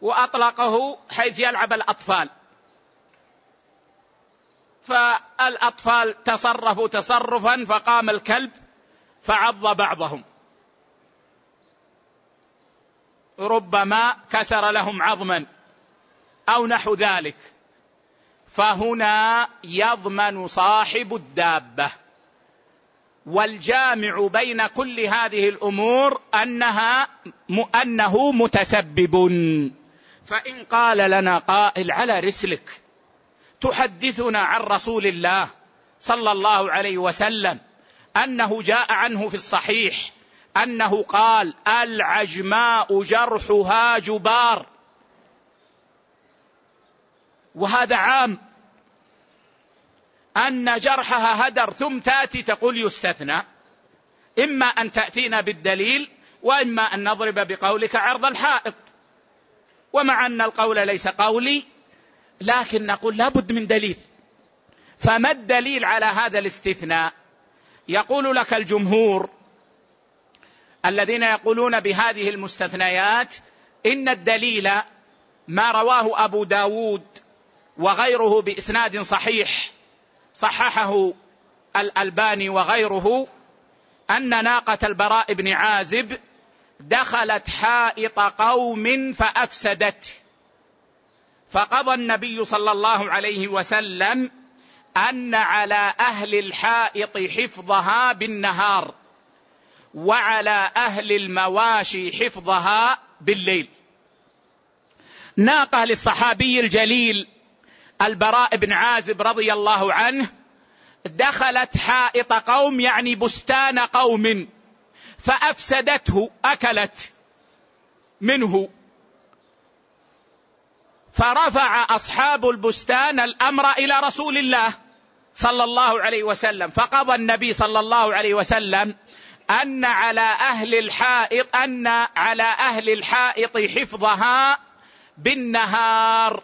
وأطلقه حيث يلعب الأطفال. فالأطفال تصرفوا تصرفا فقام الكلب فعض بعضهم. ربما كسر لهم عظما أو نحو ذلك. فهنا يضمن صاحب الدابة. والجامع بين كل هذه الأمور أنها أنه متسبب. فإن قال لنا قائل على رسلك تحدثنا عن رسول الله صلى الله عليه وسلم أنه جاء عنه في الصحيح أنه قال العجماء جرحها جبار. وهذا عام أن جرحها هدر ثم تأتي تقول يستثنى. إما أن تأتينا بالدليل وإما أن نضرب بقولك عرض الحائط. ومع أن القول ليس قولي لكن نقول لابد من دليل. فما الدليل على هذا الاستثناء؟ يقول لك الجمهور الذين يقولون بهذه المستثنيات إن الدليل ما رواه أبو داود وغيره بإسناد صحيح صححه الألباني وغيره أن ناقة البراء بن عازب دخلت حائط قوم فأفسدت. فقضى النبي صلى الله عليه وسلم أن على أهل الحائط حفظها بالنهار وعلى أهل المواشي حفظها بالليل. ناقة للصحابي الجليل البراء بن عازب رضي الله عنه دخلت حائط قوم يعني بستان قوم فأفسدته أكلت منه. فرفع أصحاب البستان الأمر إلى رسول الله صلى الله عليه وسلم. فقضى النبي صلى الله عليه وسلم أن على أهل الحائط أن على أهل الحائط حفظها بالنهار.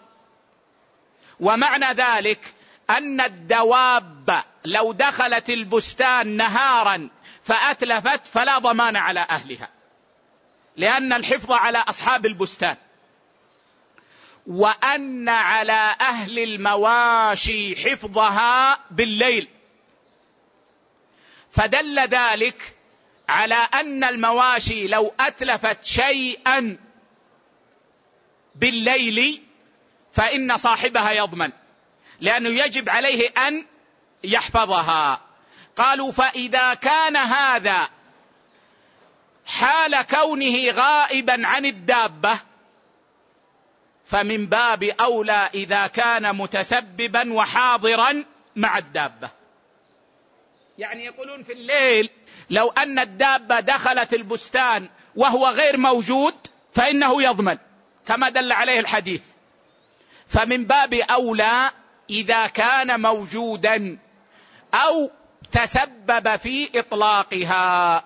ومعنى ذلك أن الدواب لو دخلت البستان نهارا فأتلفت فلا ضمان على أهلها لأن الحفظ على أصحاب البستان. وأن على أهل المواشي حفظها بالليل. فدل ذلك على أن المواشي لو أتلفت شيئا بالليل فإن صاحبها يضمن لأنه يجب عليه أن يحفظها. قالوا فإذا كان هذا حال كونه غائبا عن الدابة فمن باب أولى إذا كان متسببا وحاضرا مع الدابة. يعني يقولون في الليل لو أن الدابة دخلت البستان وهو غير موجود فإنه يضمن كما دل عليه الحديث. فمن باب أولى إذا كان موجودا أو تسبب في إطلاقها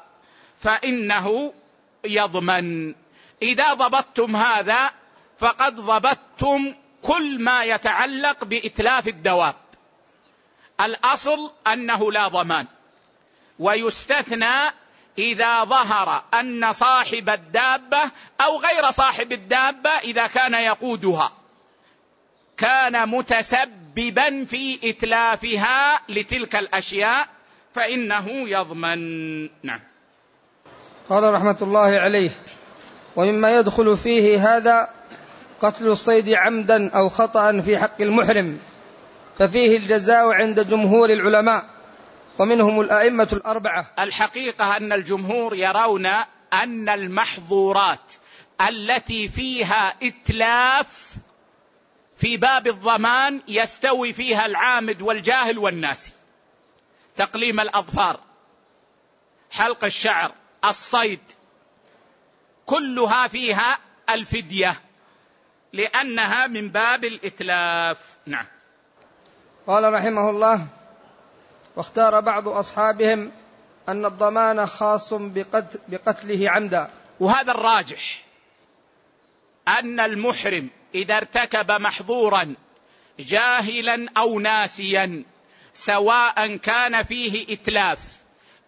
فإنه يضمن. إذا ضبطتم هذا فقد ضبطتم كل ما يتعلق بإتلاف الدواب. الأصل أنه لا ضمان. ويستثنى إذا ظهر أن صاحب الدابة أو غير صاحب الدابة إذا كان يقودها. كان متسببا في إتلافها لتلك الأشياء فإنه يضمن. نعم. قال رحمة الله عليه ومما يدخل فيه هذا قتل الصيد عمدا أو خطا في حق المحرم ففيه الجزاء عند جمهور العلماء ومنهم الأئمة الأربعة. الحقيقة أن الجمهور يرون أن المحظورات التي فيها إتلاف في باب الضمان يستوي فيها العامد والجاهل والناسي. تقليم الأظفار حلق الشعر الصيد كلها فيها الفدية لأنها من باب الإتلاف. نعم. قال رحمه الله واختار بعض أصحابهم أن الضمان خاص بقتل بقتله عمدا. وهذا الراجح أن المحرم إذا ارتكب محظورا جاهلا أو ناسيا سواء كان فيه إتلاف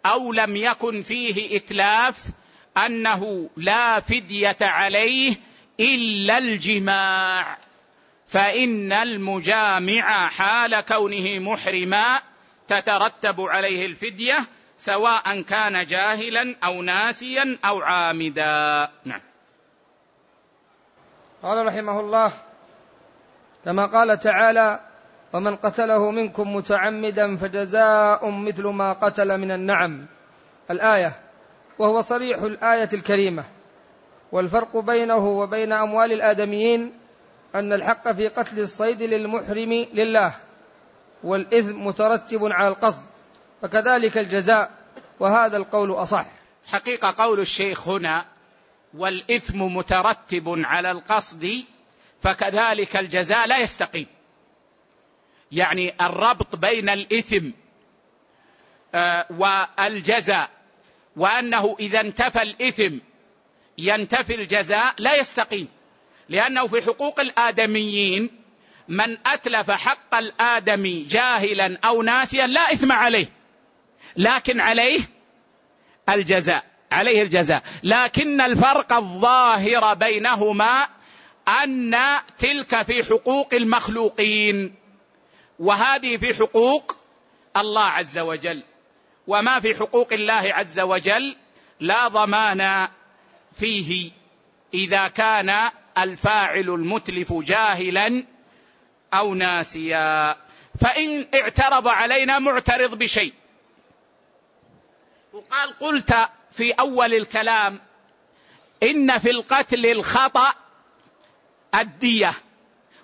أو لم يكن فيه إتلاف أنه لا فدية عليه إلا الجماع. فإن المجامع حال كونه محرما تترتب عليه الفدية سواء كان جاهلا أو ناسيا أو عامدا. نعم. قال رحمه الله كما قال تعالى ومن قتله منكم متعمدا فجزاء مثل ما قتل من النعم الآية وهو صريح الآية الكريمة والفرق بينه وبين أموال الآدميين أن الحق في قتل الصيد للمحرم لله والاثم مترتب على القصد فكذلك الجزاء وهذا القول أصح. حقيقة قول الشيخ هنا والإثم مترتب على القصد فكذلك الجزاء لا يستقيم. يعني الربط بين الإثم آه، والجزاء وأنه إذا انتفى الإثم ينتفي الجزاء لا يستقيم. لأنه في حقوق الآدميين من أتلف حق الادمي جاهلا أو ناسيا لا إثم عليه لكن عليه الجزاء. عليه الجزاء. لكن الفرق الظاهر بينهما أن تلك في حقوق المخلوقين وهذه في حقوق الله عز وجل. وما في حقوق الله عز وجل لا ضمان فيه. إذا كان الفاعل المتلف جاهلا أو ناسيا. فإن اعترض علينا معترض بشيء. وقال قلت في أول الكلام إن في القتل الخطأ الدية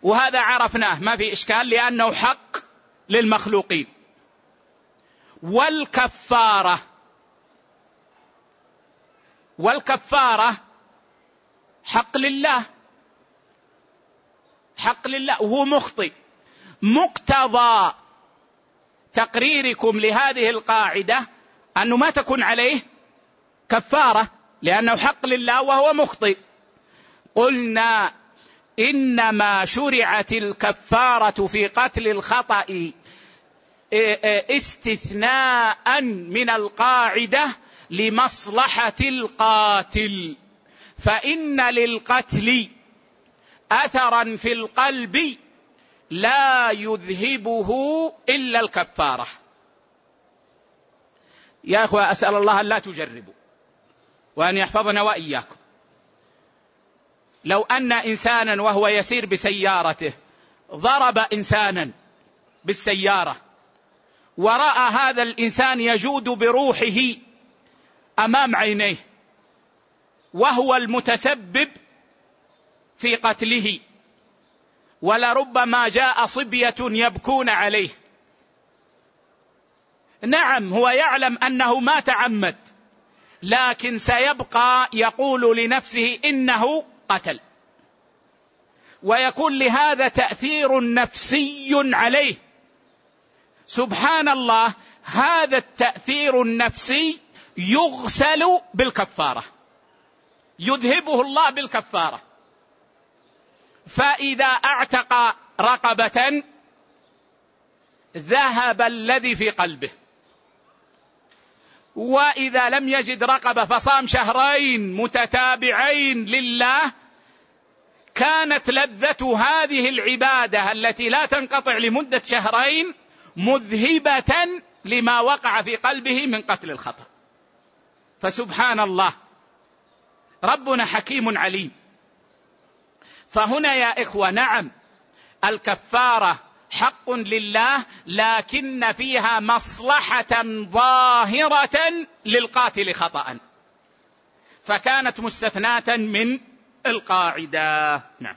وهذا عرفناه ما في إشكال لأنه حق للمخلوقين. والكفارة والكفارة حق لله حق لله وهو مخطئ. مقتضى تقريركم لهذه القاعدة أنه ما تكون عليه كفارة لأنه حق لله وهو مخطئ. قلنا إنما شرعت الكفارة في قتل الخطأ استثناء من القاعدة لمصلحة القاتل. فإن للقتل اثرا في القلب لا يذهبه إلا الكفارة. يا أخوة أسأل الله أن لا تجربوا. وأن يحفظنا وإياكم. لو أن إنسانا وهو يسير بسيارته ضرب إنسانا بالسيارة ورأى هذا الإنسان يجود بروحه أمام عينيه وهو المتسبب في قتله. ولربما جاء صبية يبكون عليه. نعم هو يعلم أنه ما تعمد لكن سيبقى يقول لنفسه إنه قتل. ويكون لهذا تأثير نفسي عليه. سبحان الله هذا التأثير النفسي يغسل بالكفارة. يذهبه الله بالكفارة. فإذا أعتق رقبة ذهب الذي في قلبه. وإذا لم يجد رقبة فصام شهرين متتابعين لله كانت لذة هذه العبادة التي لا تنقطع لمدة شهرين مذهبة لما وقع في قلبه من قتل الخطأ. فسبحان الله ربنا حكيم عليم. فهنا يا إخوة نعم الكفارة حق لله لكن فيها مصلحة ظاهرة للقاتل خطأ. فكانت مستثناة من القاعدة. نعم.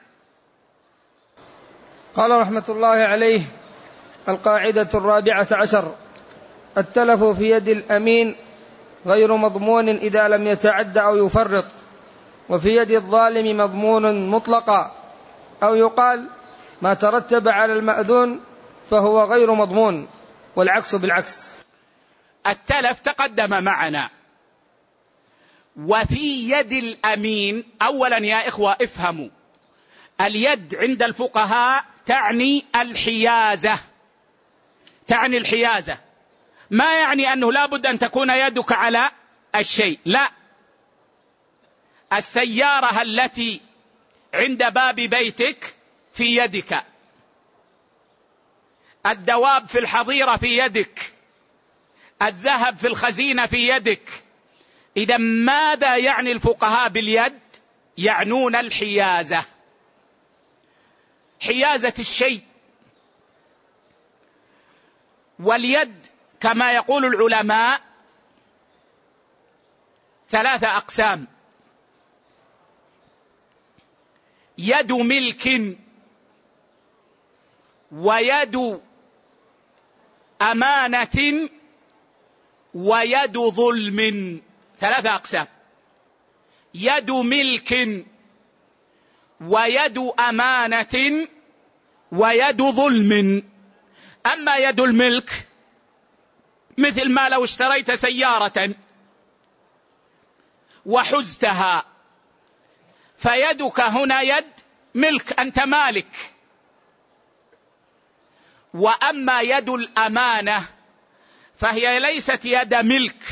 قال رحمة الله عليه القاعدة الرابعة عشر التلف في يد الأمين غير مضمون إذا لم يتعد أو يفرط وفي يد الظالم مضمون مطلقا أو يقال ما ترتب على المأذون فهو غير مضمون والعكس بالعكس. التلف تقدم معنا. وفي يد الأمين اولا يا إخوة افهموا اليد عند الفقهاء تعني الحيازة. تعني الحيازة. ما يعني أنه لابد أن تكون يدك على الشيء لا. السيارة التي عند باب بيتك في يدك. الدواب في الحظيرة في يدك. الذهب في الخزينة في يدك. إذا ماذا يعني الفقهاء باليد؟ يعنون الحيازة. حيازة الشيء. واليد كما يقول العلماء ثلاثة أقسام. يد ملك ويد أمانة ويد ظلم. ثلاثة أقسام. يد ملك ويد أمانة ويد ظلم. أما يد الملك مثل ما لو اشتريت سيارة وحزتها فيدك هنا يد ملك أنت مالك. وأما يد الأمانة فهي ليست يد ملك.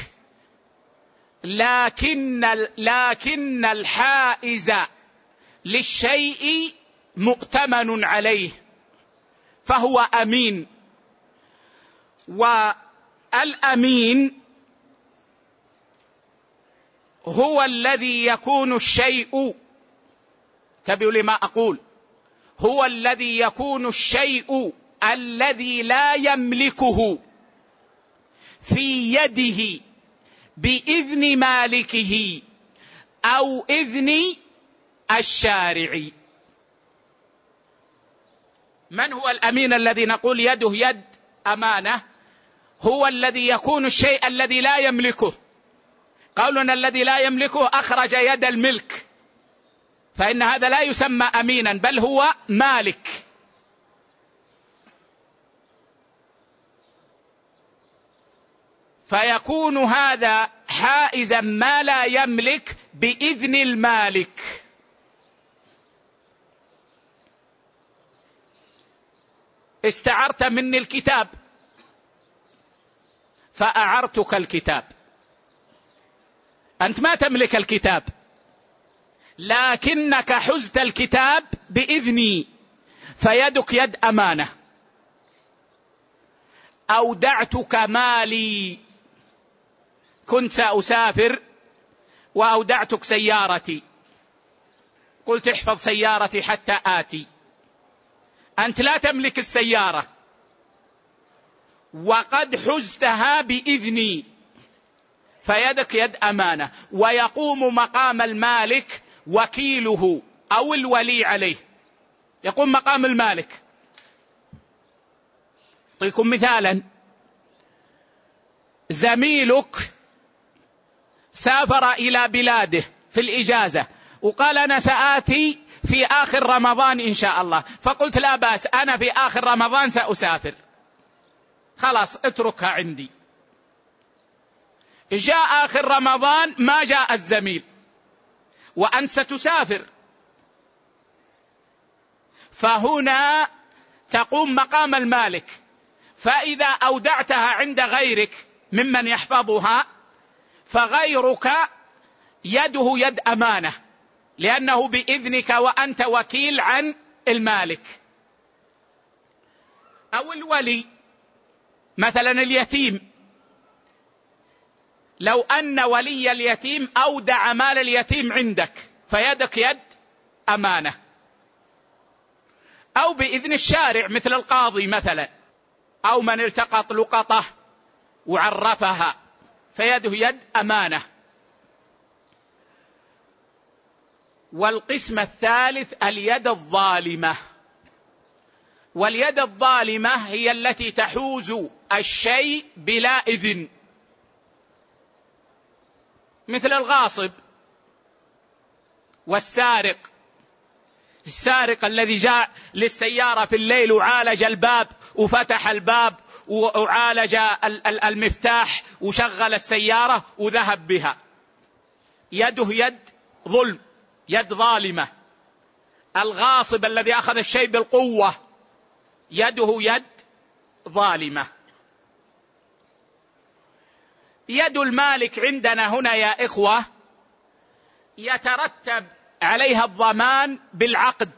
لكن لكن الحائز للشيء مؤتمن عليه فهو أمين. والأمين هو الذي يكون الشيء انتبهوا لما أقول هو الذي يكون الشيء الذي لا يملكه في يده بإذن مالكه أو إذن الشارع. من هو الأمين الذي نقول يده يد أمانة؟ هو الذي يكون الشيء الذي لا يملكه. قولنا الذي لا يملكه أخرج يد الملك. فإن هذا لا يسمى أمينا بل هو مالك. فيكون هذا حائزا ما لا يملك بإذن المالك. استعرت مني الكتاب. فأعرتك الكتاب. أنت ما تملك الكتاب. لكنك حزت الكتاب بإذني. فيدك يد أمانة. أودعتك مالي. كنت ساسافر وأودعتك سيارتي. قلت احفظ سيارتي حتى آتي. أنت لا تملك السيارة. وقد حزتها بإذني. فيدك يد أمانة. ويقوم مقام المالك وكيله أو الولي عليه. يقوم مقام المالك. أعطيكم مثالا. زميلك سافر إلى بلاده في الإجازة وقال أنا سآتي في آخر رمضان إن شاء الله. فقلت لا بأس أنا في آخر رمضان سأسافر. خلاص اتركها عندي. جاء آخر رمضان ما جاء الزميل. وأنت ستسافر. فهنا تقوم مقام المالك. فإذا أودعتها عند غيرك ممن يحفظها فغيرك يده يد أمانة لأنه بإذنك وأنت وكيل عن المالك. أو الولي مثلا اليتيم. لو أن ولي اليتيم أودع مال اليتيم عندك فيدك يد أمانة. أو بإذن الشارع مثل القاضي مثلا. أو من التقط لقطة وعرفها. فيده يد أمانة. والقسم الثالث اليد الظالمة. واليد الظالمة هي التي تحوز الشيء بلا إذن. مثل الغاصب والسارق. السارق الذي جاء للسيارة في الليل وعالج الباب وفتح الباب وعالج المفتاح وشغل السيارة وذهب بها. يده يد ظلم يد ظالمة. الغاصب الذي أخذ الشيء بالقوة يده يد ظالمة. يد المالك عندنا هنا يا إخوة يترتب عليها الضمان بالعقد.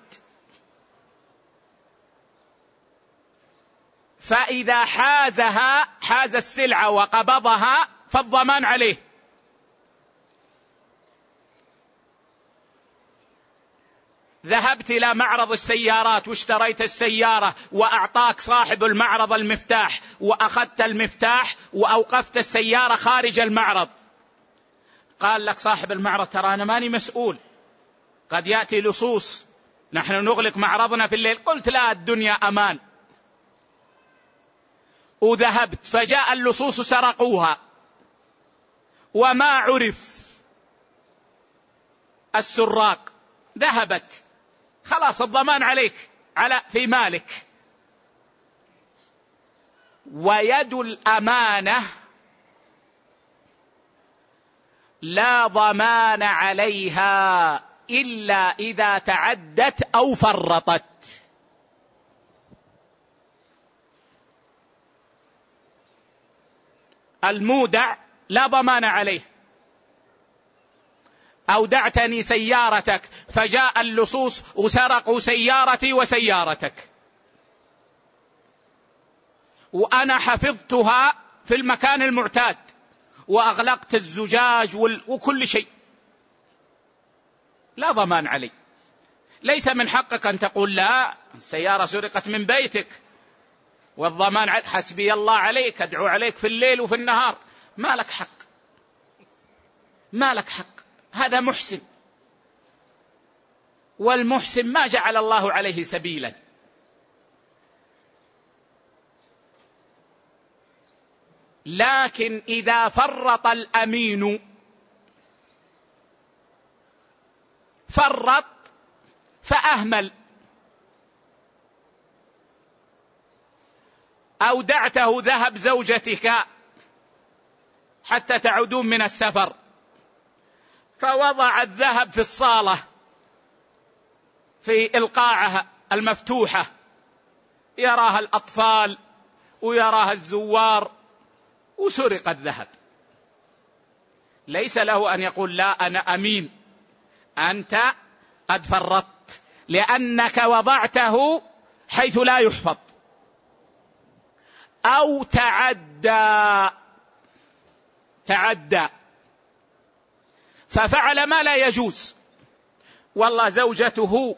فإذا حازها حاز السلعه وقبضها فالضمان عليه. ذهبت إلى معرض السيارات واشتريت السيارة وأعطاك صاحب المعرض المفتاح وأخذت المفتاح وأوقفت السيارة خارج المعرض. قال لك صاحب المعرض ترى أنا ماني مسؤول. قد يأتي لصوص. نحن نغلق معرضنا في الليل. قلت لا الدنيا أمان. وذهبت فجاء اللصوص سرقوها. وما عرف السراق. ذهبت. خلاص الضمان عليك على في مالك. ويد الأمانة لا ضمان عليها إلا إذا تعدت أو فرطت. المودع لا ضمان عليه. أودعتني سيارتك فجاء اللصوص وسرقوا سيارتي وسيارتك. وأنا حفظتها في المكان المعتاد وأغلقت الزجاج وكل شيء. لا ضمان علي. ليس من حقك أن تقول لا السيارة سرقت من بيتك. والضمان حسبي الله عليك أدعو عليك في الليل وفي النهار. ما لك حق. ما لك حق. هذا محسن. والمحسن ما جعل الله عليه سبيلا. لكن إذا فرط الأمين فرط فأهمل. أودعته ذهب زوجتك حتى تعودون من السفر. فوضع الذهب في الصالة في القاعه المفتوحة. يراها الأطفال ويراها الزوار وسرق الذهب. ليس له أن يقول لا أنا أمين أنت قد فرطت لأنك وضعته حيث لا يحفظ. أو تعدى. تعدى. ففعل ما لا يجوز. والله زوجته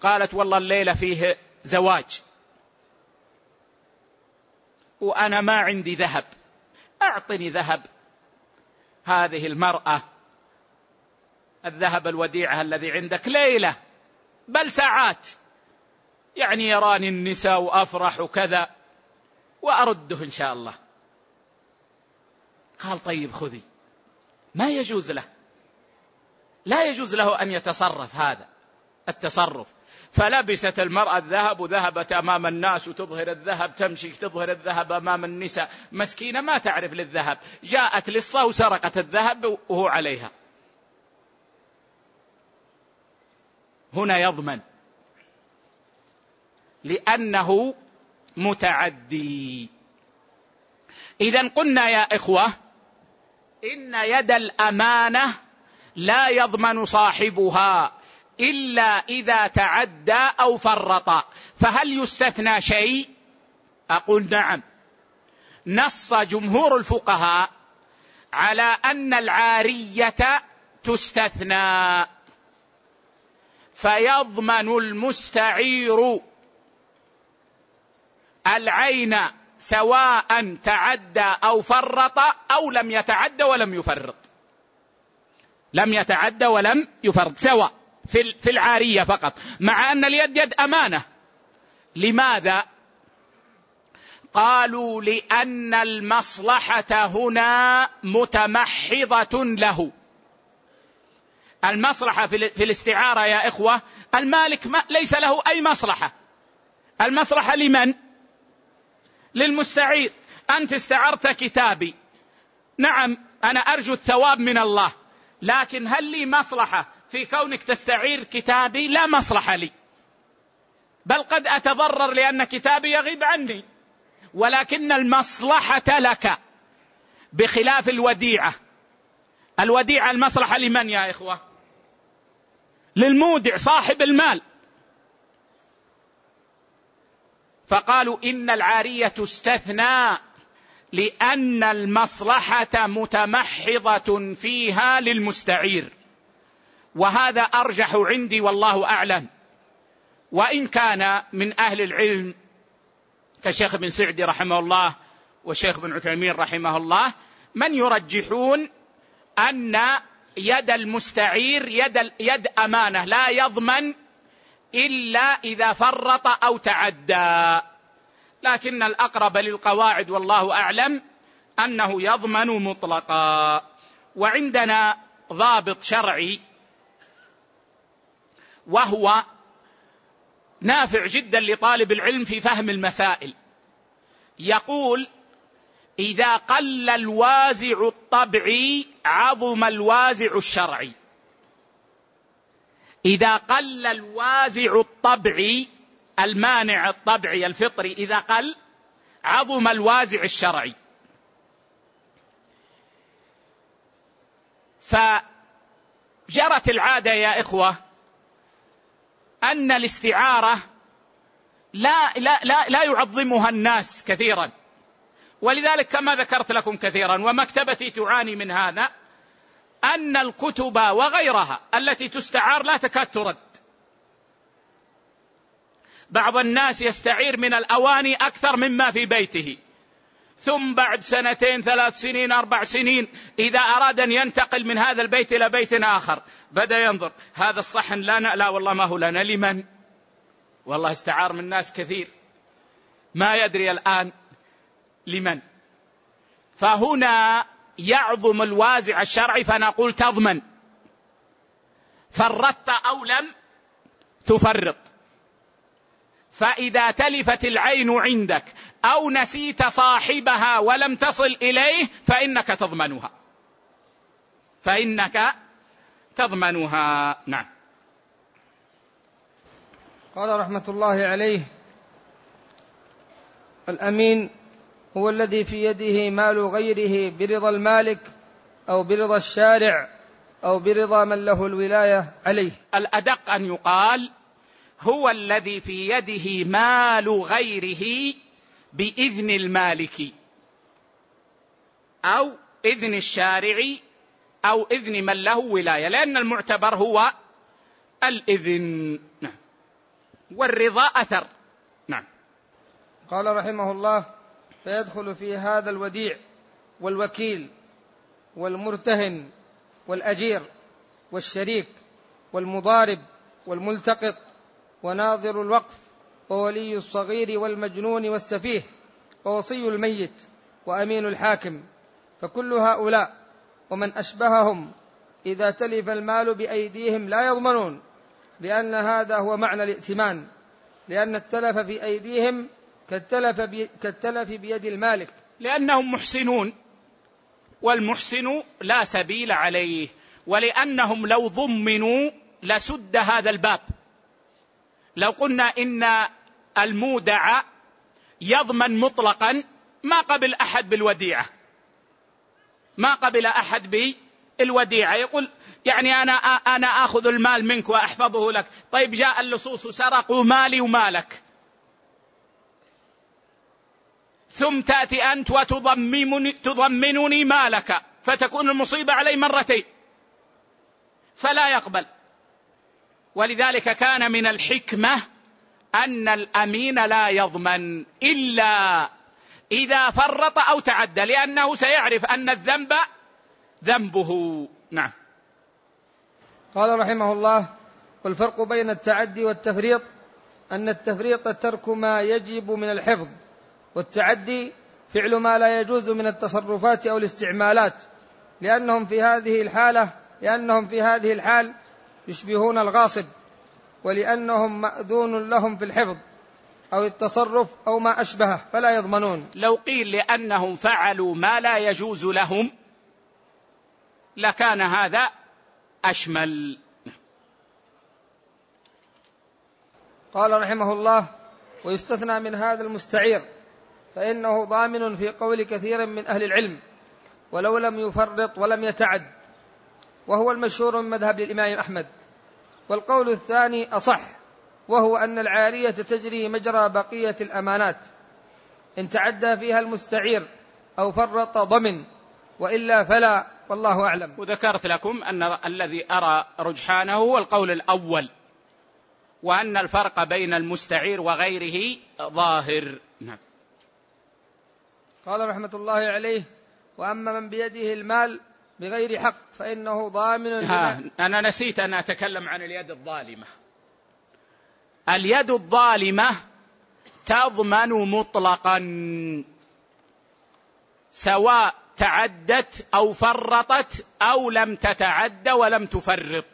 قالت والله الليلة فيه زواج. وأنا ما عندي ذهب. أعطني ذهب. هذه المرأة الذهب الوديعة الذي عندك ليلة. بل ساعات. يعني يراني النساء وأفرح وكذا. وأرده إن شاء الله. قال طيب خذي. ما يجوز له. لا يجوز له أن يتصرف هذا التصرف. فلبست المرأة الذهب وذهبت أمام الناس وتظهر الذهب تمشي تظهر الذهب أمام النساء. مسكينة ما تعرف للذهب. جاءت لصة وسرقت الذهب وهو عليها. هنا يضمن. لأنه متعدي. إذا قلنا يا إخوة إن يد الأمانة لا يضمن صاحبها إلا إذا تعدى أو فرط. فهل يستثنى شيء؟ أقول نعم. نص جمهور الفقهاء على أن العارية تستثنى. فيضمن المستعير. العين سواء تعدى أو فرط أو لم يتعدى ولم يفرط. لم يتعدى ولم يفرط سواء في في العارية فقط. مع أن اليد يد أمانة. لماذا؟ قالوا لأن المصلحة هنا متمحضة له. المصلحة في الاستعارة يا إخوة المالك ما ليس له أي مصلحة. المصلحة لمن؟ للمستعير أنت استعرت كتابي. نعم أنا أرجو الثواب من الله لكن هل لي مصلحة في كونك تستعير كتابي؟ لا مصلحة لي. بل قد أتضرر لأن كتابي يغيب عني. ولكن المصلحة لك بخلاف الوديعة. الوديعة المصلحة لمن يا إخوة؟ للمودع صاحب المال. فقالوا إن العارية تستثنى لأن المصلحة متمحضة فيها للمستعير. وهذا أرجح عندي والله أعلم. وإن كان من أهل العلم كشيخ بن سعدي رحمه الله والشيخ بن عثيمين رحمه الله من يرجحون أن يد المستعير يد يد أمانة لا يضمن إلا إذا فرط أو تعدى. لكن الأقرب للقواعد والله أعلم أنه يضمن مطلقا. وعندنا ضابط شرعي وهو نافع جدا لطالب العلم في فهم المسائل. يقول إذا قل الوازع الطبعي عظم الوازع الشرعي إذا قل الوازع الطبعي المانع الطبعي الفطري إذا قل عظم الوازع الشرعي. فجرت العادة يا إخوة أن الاستعارة لا لا لا لا يعظمها الناس كثيرا. ولذلك كما ذكرت لكم كثيرا ومكتبتي تعاني من هذا. أن الكتب وغيرها التي تستعار لا تكاد ترد. بعض الناس يستعير من الأواني أكثر مما في بيته. ثم بعد سنتين ثلاث سنين أربع سنين إذا أراد أن ينتقل من هذا البيت إلى بيت آخر بدأ ينظر هذا الصحن لنا لا والله ما هو لنا لمن والله استعار من ناس كثير. ما يدري الآن لمن. فهنا يعظم الوازع الشرعي فنقول تضمن. فرطت أو لم تفرط. فإذا تلفت العين عندك أو نسيت صاحبها ولم تصل إليه فإنك تضمنها. فإنك تضمنها. نعم. قال رحمة الله عليه الأمين هو الذي في يده مال غيره برضا المالك أو برضا الشارع أو برضا من له الولاية عليه. الأدق أن يقال هو الذي في يده مال غيره بإذن المالك أو إذن الشارع أو إذن من له ولاية لأن المعتبر هو الإذن. نعم. والرضا أثر. نعم. قال رحمه الله فيدخل في هذا الوديع والوكيل والمرتهن والأجير والشريك والمضارب والملتقط وناظر الوقف وولي الصغير والمجنون والسفيه ووصي الميت وأمين الحاكم. فكل هؤلاء ومن أشبههم إذا تلف المال بأيديهم لا يضمنون لأن هذا هو معنى الائتمان لأن التلف في أيديهم كالتلف, بي كالتلف بيد المالك. لأنهم محسنون والمحسن لا سبيل عليه ولأنهم لو ضمنوا لسد هذا الباب. لو قلنا إن المودع يضمن مطلقا ما قبل أحد بالوديعة. ما قبل أحد بالوديعة. يقول يعني أنا أنا آخذ المال منك وأحفظه لك. طيب جاء اللصوص سرقوا مالي ومالك. ثم تأتي أنت وتضمنني تضمنني مالك فتكون المصيبة علي مرتين. فلا يقبل. ولذلك كان من الحكمة أن الأمين لا يضمن إلا إذا فرط أو تعدى لأنه سيعرف أن الذنب ذنبه. نعم. قال رحمه الله والفرق بين التعدي والتفريط أن التفريط ترك ما يجب من الحفظ. والتعدي فعل ما لا يجوز من التصرفات أو الاستعمالات لأنهم في هذه الحالة لأنهم في هذه الحال يشبهون الغاصب ولأنهم مأذون لهم في الحفظ أو التصرف أو ما أشبهه فلا يضمنون. لو قيل لأنهم فعلوا ما لا يجوز لهم لكان هذا أشمل. قال رحمه الله ويستثنى من هذا المستعير فإنه ضامن في قول كثير من أهل العلم ولو لم يفرط ولم يتعد وهو المشهور من مذهب الإمام أحمد. والقول الثاني أصح وهو أن العارية تجري مجرى بقية الأمانات إن تعدى فيها المستعير أو فرط ضمن وإلا فلا والله أعلم. وذكرت لكم أن الذي أرى رجحانه هو القول الأول وأن الفرق بين المستعير وغيره ظاهر. نعم. قال رحمة الله عليه وأما من بيده المال بغير حق فإنه ضامن ها أنا نسيت أن أتكلم عن اليد الظالمة. اليد الظالمة تضمن مطلقا سواء تعدت أو فرطت أو لم تتعد ولم تفرط.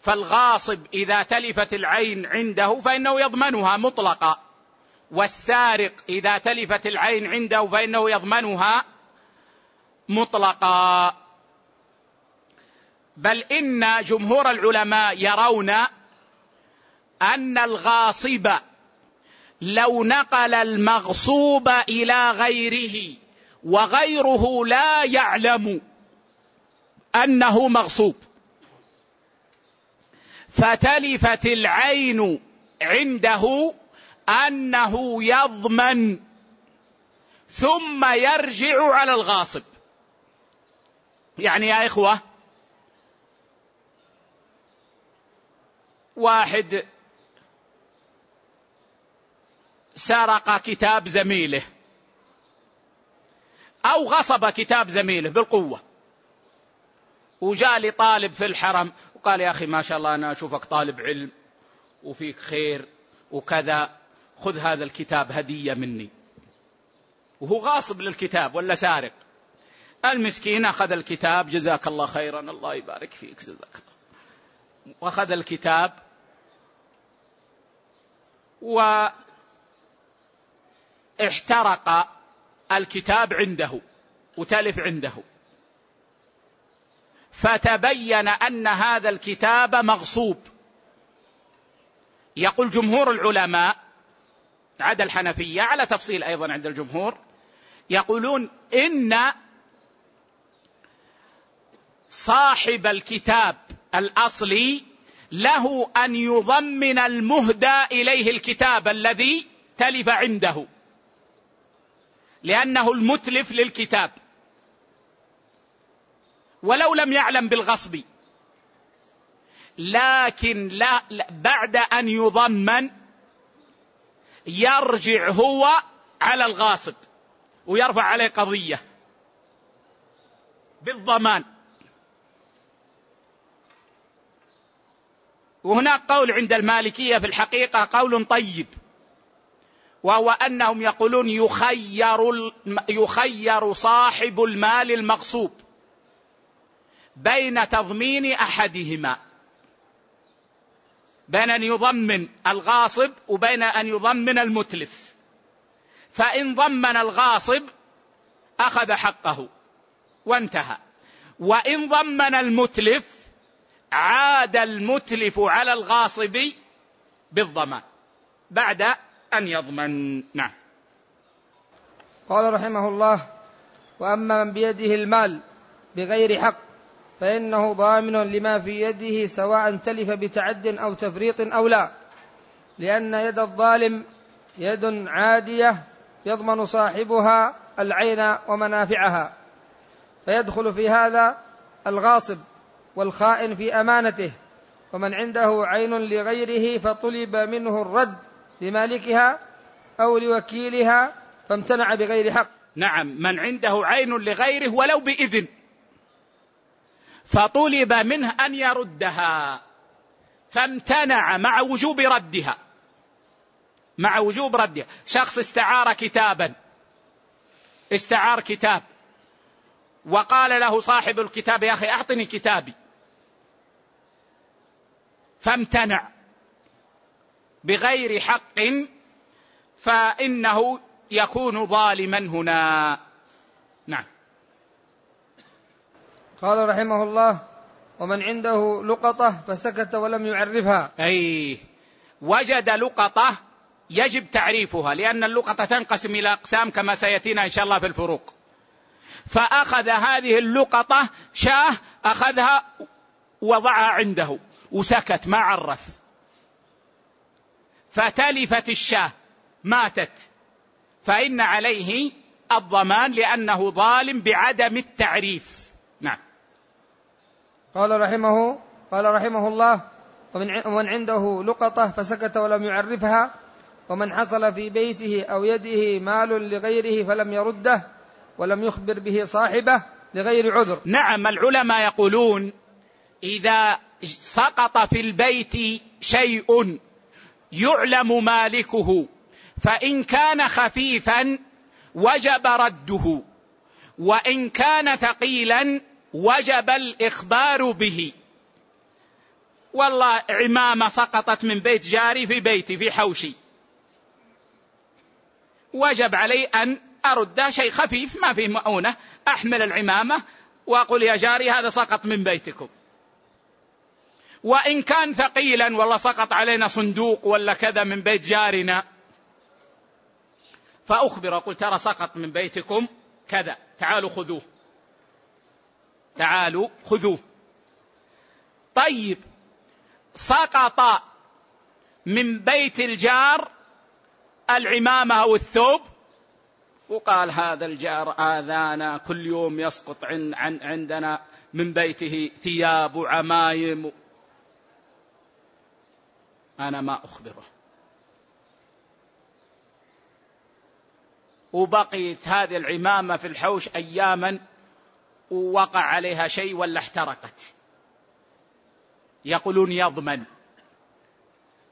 فالغاصب إذا تلفت العين عنده فإنه يضمنها مطلقا. والسارق إذا تلفت العين عنده فإنه يضمنها مطلقا. بل إن جمهور العلماء يرون أن الغاصب لو نقل المغصوب إلى غيره وغيره لا يعلم أنه مغصوب. فتلفت العين عنده أنه يضمن ثم يرجع على الغاصب. يعني يا إخوة واحد سرق كتاب زميله أو غصب كتاب زميله بالقوة وجاء لي طالب في الحرم وقال يا أخي ما شاء الله أنا أشوفك طالب علم وفيك خير وكذا. خذ هذا الكتاب هدية مني. وهو غاصب للكتاب ولا سارق. المسكين أخذ الكتاب جزاك الله خيرا الله يبارك فيك جزاك الله. وأخذ الكتاب واحترق الكتاب عنده وتلف عنده. فتبين أن هذا الكتاب مغصوب. يقول جمهور العلماء عدا الحنفية على تفصيل أيضا عند الجمهور يقولون إن صاحب الكتاب الأصلي له أن يضمن المهدى إليه الكتاب الذي تلف عنده لأنه المتلف للكتاب. ولو لم يعلم بالغصب لكن لا بعد أن يضمن يرجع هو على الغاصب ويرفع عليه قضية بالضمان. وهناك قول عند المالكية في الحقيقة قول طيب وهو أنهم يقولون يخير يخير صاحب المال المغصوب بين تضمين أحدهما. بين أن يضمن الغاصب وبين أن يضمن المتلف. فإن ضمن الغاصب أخذ حقه وانتهى. وإن ضمن المتلف عاد المتلف على الغاصب بالضمان بعد أن يضمن. نعم. قال رحمه الله وأما من بيده المال بغير حق فإنه ضامن لما في يده سواء تلف بتعد أو تفريط أو لا. لأن يد الظالم يد عادية يضمن صاحبها العين ومنافعها. فيدخل في هذا الغاصب والخائن في أمانته. ومن عنده عين لغيره فطلب منه الرد لمالكها أو لوكيلها فامتنع بغير حق. نعم من عنده عين لغيره ولو بإذن. فطلب منه أن يردها فامتنع مع وجوب ردها. مع وجوب ردها. شخص استعار كتابا. استعار كتاب. وقال له صاحب الكتاب يا أخي أعطني كتابي. فامتنع. بغير حق فإنه يكون ظالما هنا نعم قال رحمه الله ومن عنده لقطة فسكت ولم يعرفها. أي وجد لقطة يجب تعريفها لأن اللقطة تنقسم إلى أقسام كما سيأتينا إن شاء الله في الفروق. فأخذ هذه اللقطة شاه أخذها وضعها عنده وسكت ما عرف. فتلفت الشاه ماتت. فإن عليه الضمان لأنه ظالم بعدم التعريف. نعم. قال رحمه قال رحمه الله ومن عنده لقطة فسكت ولم يعرفها ومن حصل في بيته أو يده مال لغيره فلم يرده ولم يخبر به صاحبه لغير عذر. نعم العلماء يقولون إذا سقط في البيت شيء يعلم مالكه فإن كان خفيفا وجب رده وإن كان ثقيلا وجب الإخبار به. والله عمامة سقطت من بيت جاري في بيتي في حوشي. وجب علي أن أرد شيء خفيف ما فيه مؤونة أحمل العمامة وأقول يا جاري هذا سقط من بيتكم. وإن كان ثقيلا والله سقط علينا صندوق ولا كذا من بيت جارنا. فأخبر أقول ترى سقط من بيتكم كذا تعالوا خذوه. تعالوا خذوه طيب سقط من بيت الجار العمامة أو الثوب؟ وقال هذا الجار آذانا كل يوم يسقط عن, عن عندنا من بيته ثياب وعمايم. أنا ما أخبره. وبقيت هذه العمامة في الحوش أياما ووقع عليها شيء ولا احترقت. يقولون يضمن.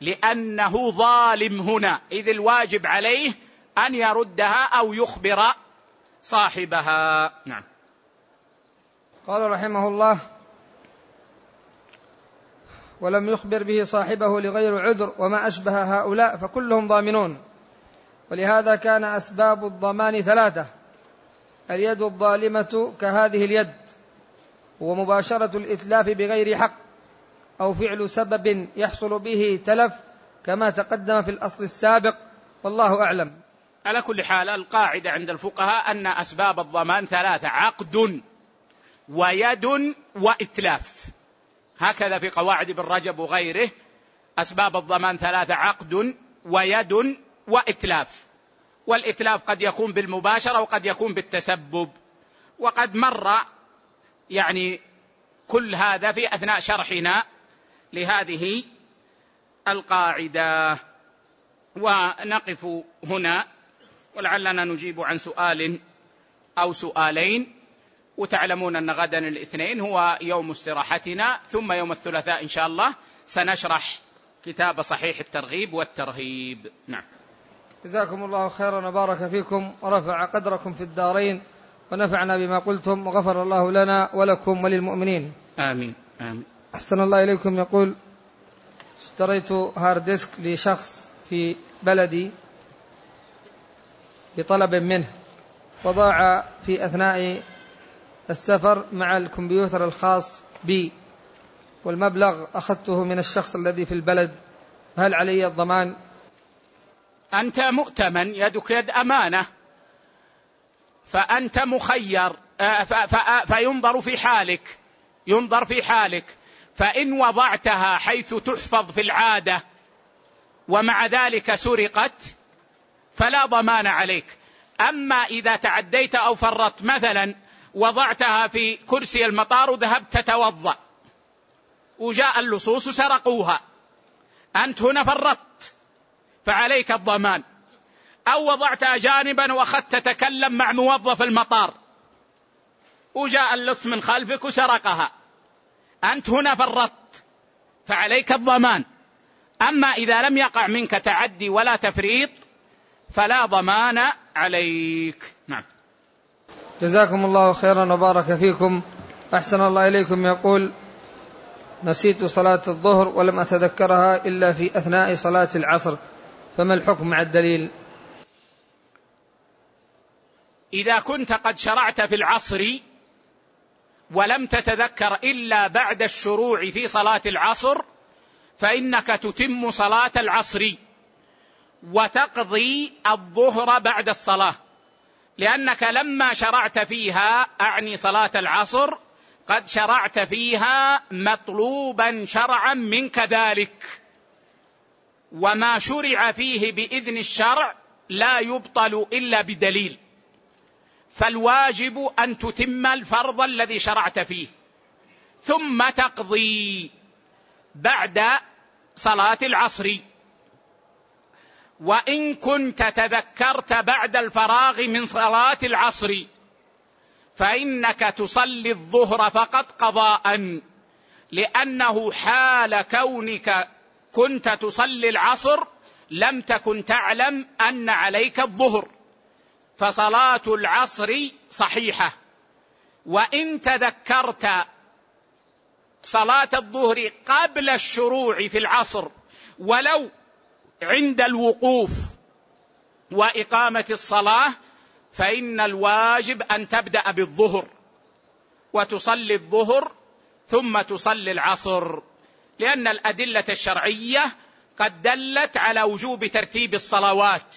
لأنه ظالم هنا. إذ الواجب عليه أن يردها أو يخبر صاحبها. نعم. قال رحمه الله ولم يخبر به صاحبه لغير عذر وما أشبه هؤلاء فكلهم ضامنون. ولهذا كان أسباب الضمان ثلاثة اليد الظالمة كهذه اليد ومباشرة الإتلاف بغير حق أو فعل سبب يحصل به تلف كما تقدم في الأصل السابق والله أعلم. على كل حال القاعدة عند الفقهاء أن أسباب الضمان ثلاثة عقد ويد وإتلاف. هكذا في قواعد ابن رجب وغيره أسباب الضمان ثلاثة عقد ويد وإتلاف. والإتلاف قد يكون بالمباشرة وقد يكون بالتسبب. وقد مر يعني كل هذا في أثناء شرحنا لهذه القاعدة. ونقف هنا. ولعلنا نجيب عن سؤال أو سؤالين. وتعلمون أن غدا الاثنين هو يوم استراحتنا. ثم يوم الثلاثاء إن شاء الله سنشرح كتاب صحيح الترغيب والترهيب. نعم. جزاكم الله خيرا وبارك فيكم ورفع قدركم في الدارين ونفعنا بما قلتم وغفر الله لنا ولكم وللمؤمنين. آمين آمين. أحسن الله إليكم. يقول اشتريت hard disk لشخص في بلدي بطلب منه. وضاع في أثناء السفر مع الكمبيوتر الخاص بي والمبلغ أخذته من الشخص الذي في البلد. هل علي الضمان؟ أنت مؤتمن يدك يد أمانة. فأنت مخير آه، فينظر في حالك ينظر في حالك. فإن وضعتها حيث تحفظ في العادة ومع ذلك سرقت فلا ضمان عليك. أما إذا تعديت أو فرطت مثلا وضعتها في كرسي المطار وذهبت تتوضأ. وجاء اللصوص سرقوها. أنت هنا فرطت. فعليك الضمان. أو وضعتها جانبا وأخذت تتكلم مع موظف المطار. وجاء اللص من خلفك وسرقها. أنت هنا فرطت فعليك الضمان. أما إذا لم يقع منك تعدي ولا تفريط فلا ضمان عليك. نعم. جزاكم الله خيرا وبارك فيكم. أحسن الله إليكم. يقول نسيت صلاة الظهر ولم أتذكرها إلا في أثناء صلاة العصر. فما الحكم مع الدليل؟ إذا كنت قد شرعت في العصر ولم تتذكر إلا بعد الشروع في صلاة العصر فإنك تتم صلاة العصر وتقضي الظهر بعد الصلاة. لأنك لما شرعت فيها أعني صلاة العصر قد شرعت فيها مطلوبا شرعا منك ذلك. وما شرع فيه بإذن الشرع لا يبطل إلا بدليل. فالواجب أن تتم الفرض الذي شرعت فيه. ثم تقضي بعد صلاة العصر. وإن كنت تذكرت بعد الفراغ من صلاة العصر فإنك تصلي الظهر فقط قضاء لأنه حال كونك كنت تصلي العصر لم تكن تعلم أن عليك الظهر فصلاة العصر صحيحة. وإن تذكرت صلاة الظهر قبل الشروع في العصر ولو عند الوقوف وإقامة الصلاة فإن الواجب أن تبدأ بالظهر وتصلي الظهر ثم تصلي العصر. لأن الأدلة الشرعية قد دلت على وجوب ترتيب الصلوات.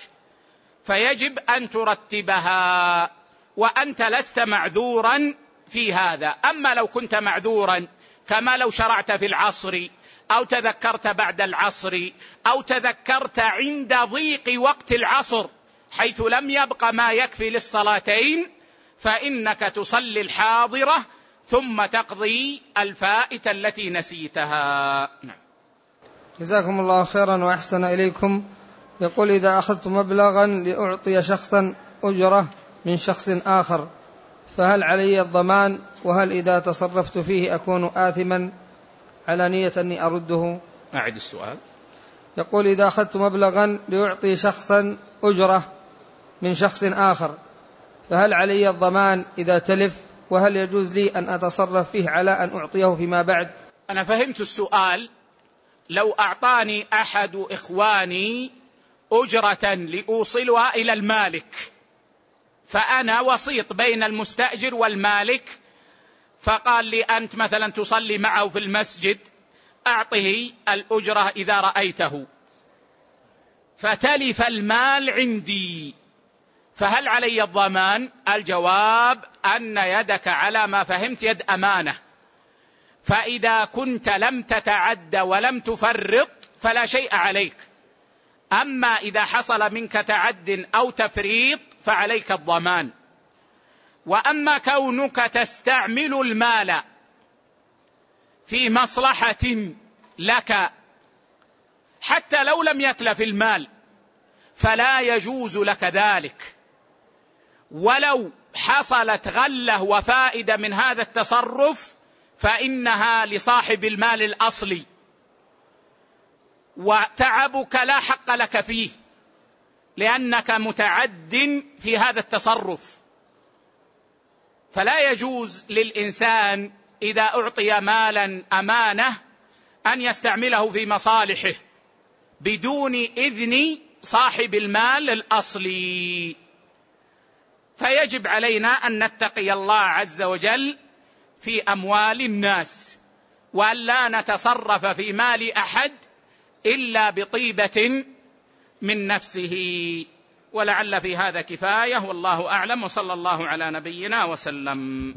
فيجب أن ترتبها وأنت لست معذورا في هذا. أما لو كنت معذورا كما لو شرعت في العصر أو تذكرت بعد العصر أو تذكرت عند ضيق وقت العصر حيث لم يبق ما يكفي للصلاتين فإنك تصلي الحاضرة ثم تقضي الفائتة التي نسيتها. نعم. جزاكم الله خيرا وأحسن إليكم. يقول إذا أخذت مبلغا لأعطي شخصا أجرة من شخص آخر فهل علي الضمان؟ وهل إذا تصرفت فيه أكون آثما؟ على نية أني أرده. أعد السؤال. يقول إذا أخذت مبلغا ليعطي شخصا أجرة من شخص آخر فهل علي الضمان إذا تلف؟ وهل يجوز لي أن أتصرف فيه على أن أعطيه فيما بعد؟ أنا فهمت السؤال. لو أعطاني أحد إخواني أجرة لأوصلها إلى المالك فأنا وسيط بين المستأجر والمالك فقال لي أنت مثلا تصلي معه في المسجد أعطه الأجرة إذا رأيته. فتلف المال عندي. فهل علي الضمان؟ الجواب أن يدك على ما فهمت يد أمانة. فإذا كنت لم تتعد ولم تفرط فلا شيء عليك. أما إذا حصل منك تعد أو تفريط فعليك الضمان. وأما كونك تستعمل المال في مصلحة لك حتى لو لم يتلف المال فلا يجوز لك ذلك. ولو حصلت غلة وفائدة من هذا التصرف فإنها لصاحب المال الأصلي. وتعبك لا حق لك فيه لأنك متعد في هذا التصرف. فلا يجوز للإنسان إذا أعطي مالا أمانة أن يستعمله في مصالحه بدون إذن صاحب المال الأصلي. فيجب علينا أن نتقي الله عز وجل في أموال الناس وأن لا نتصرف في مال أحد إلا بطيبة من نفسه. ولعل في هذا كفاية والله أعلم وصلى الله على نبينا وسلم.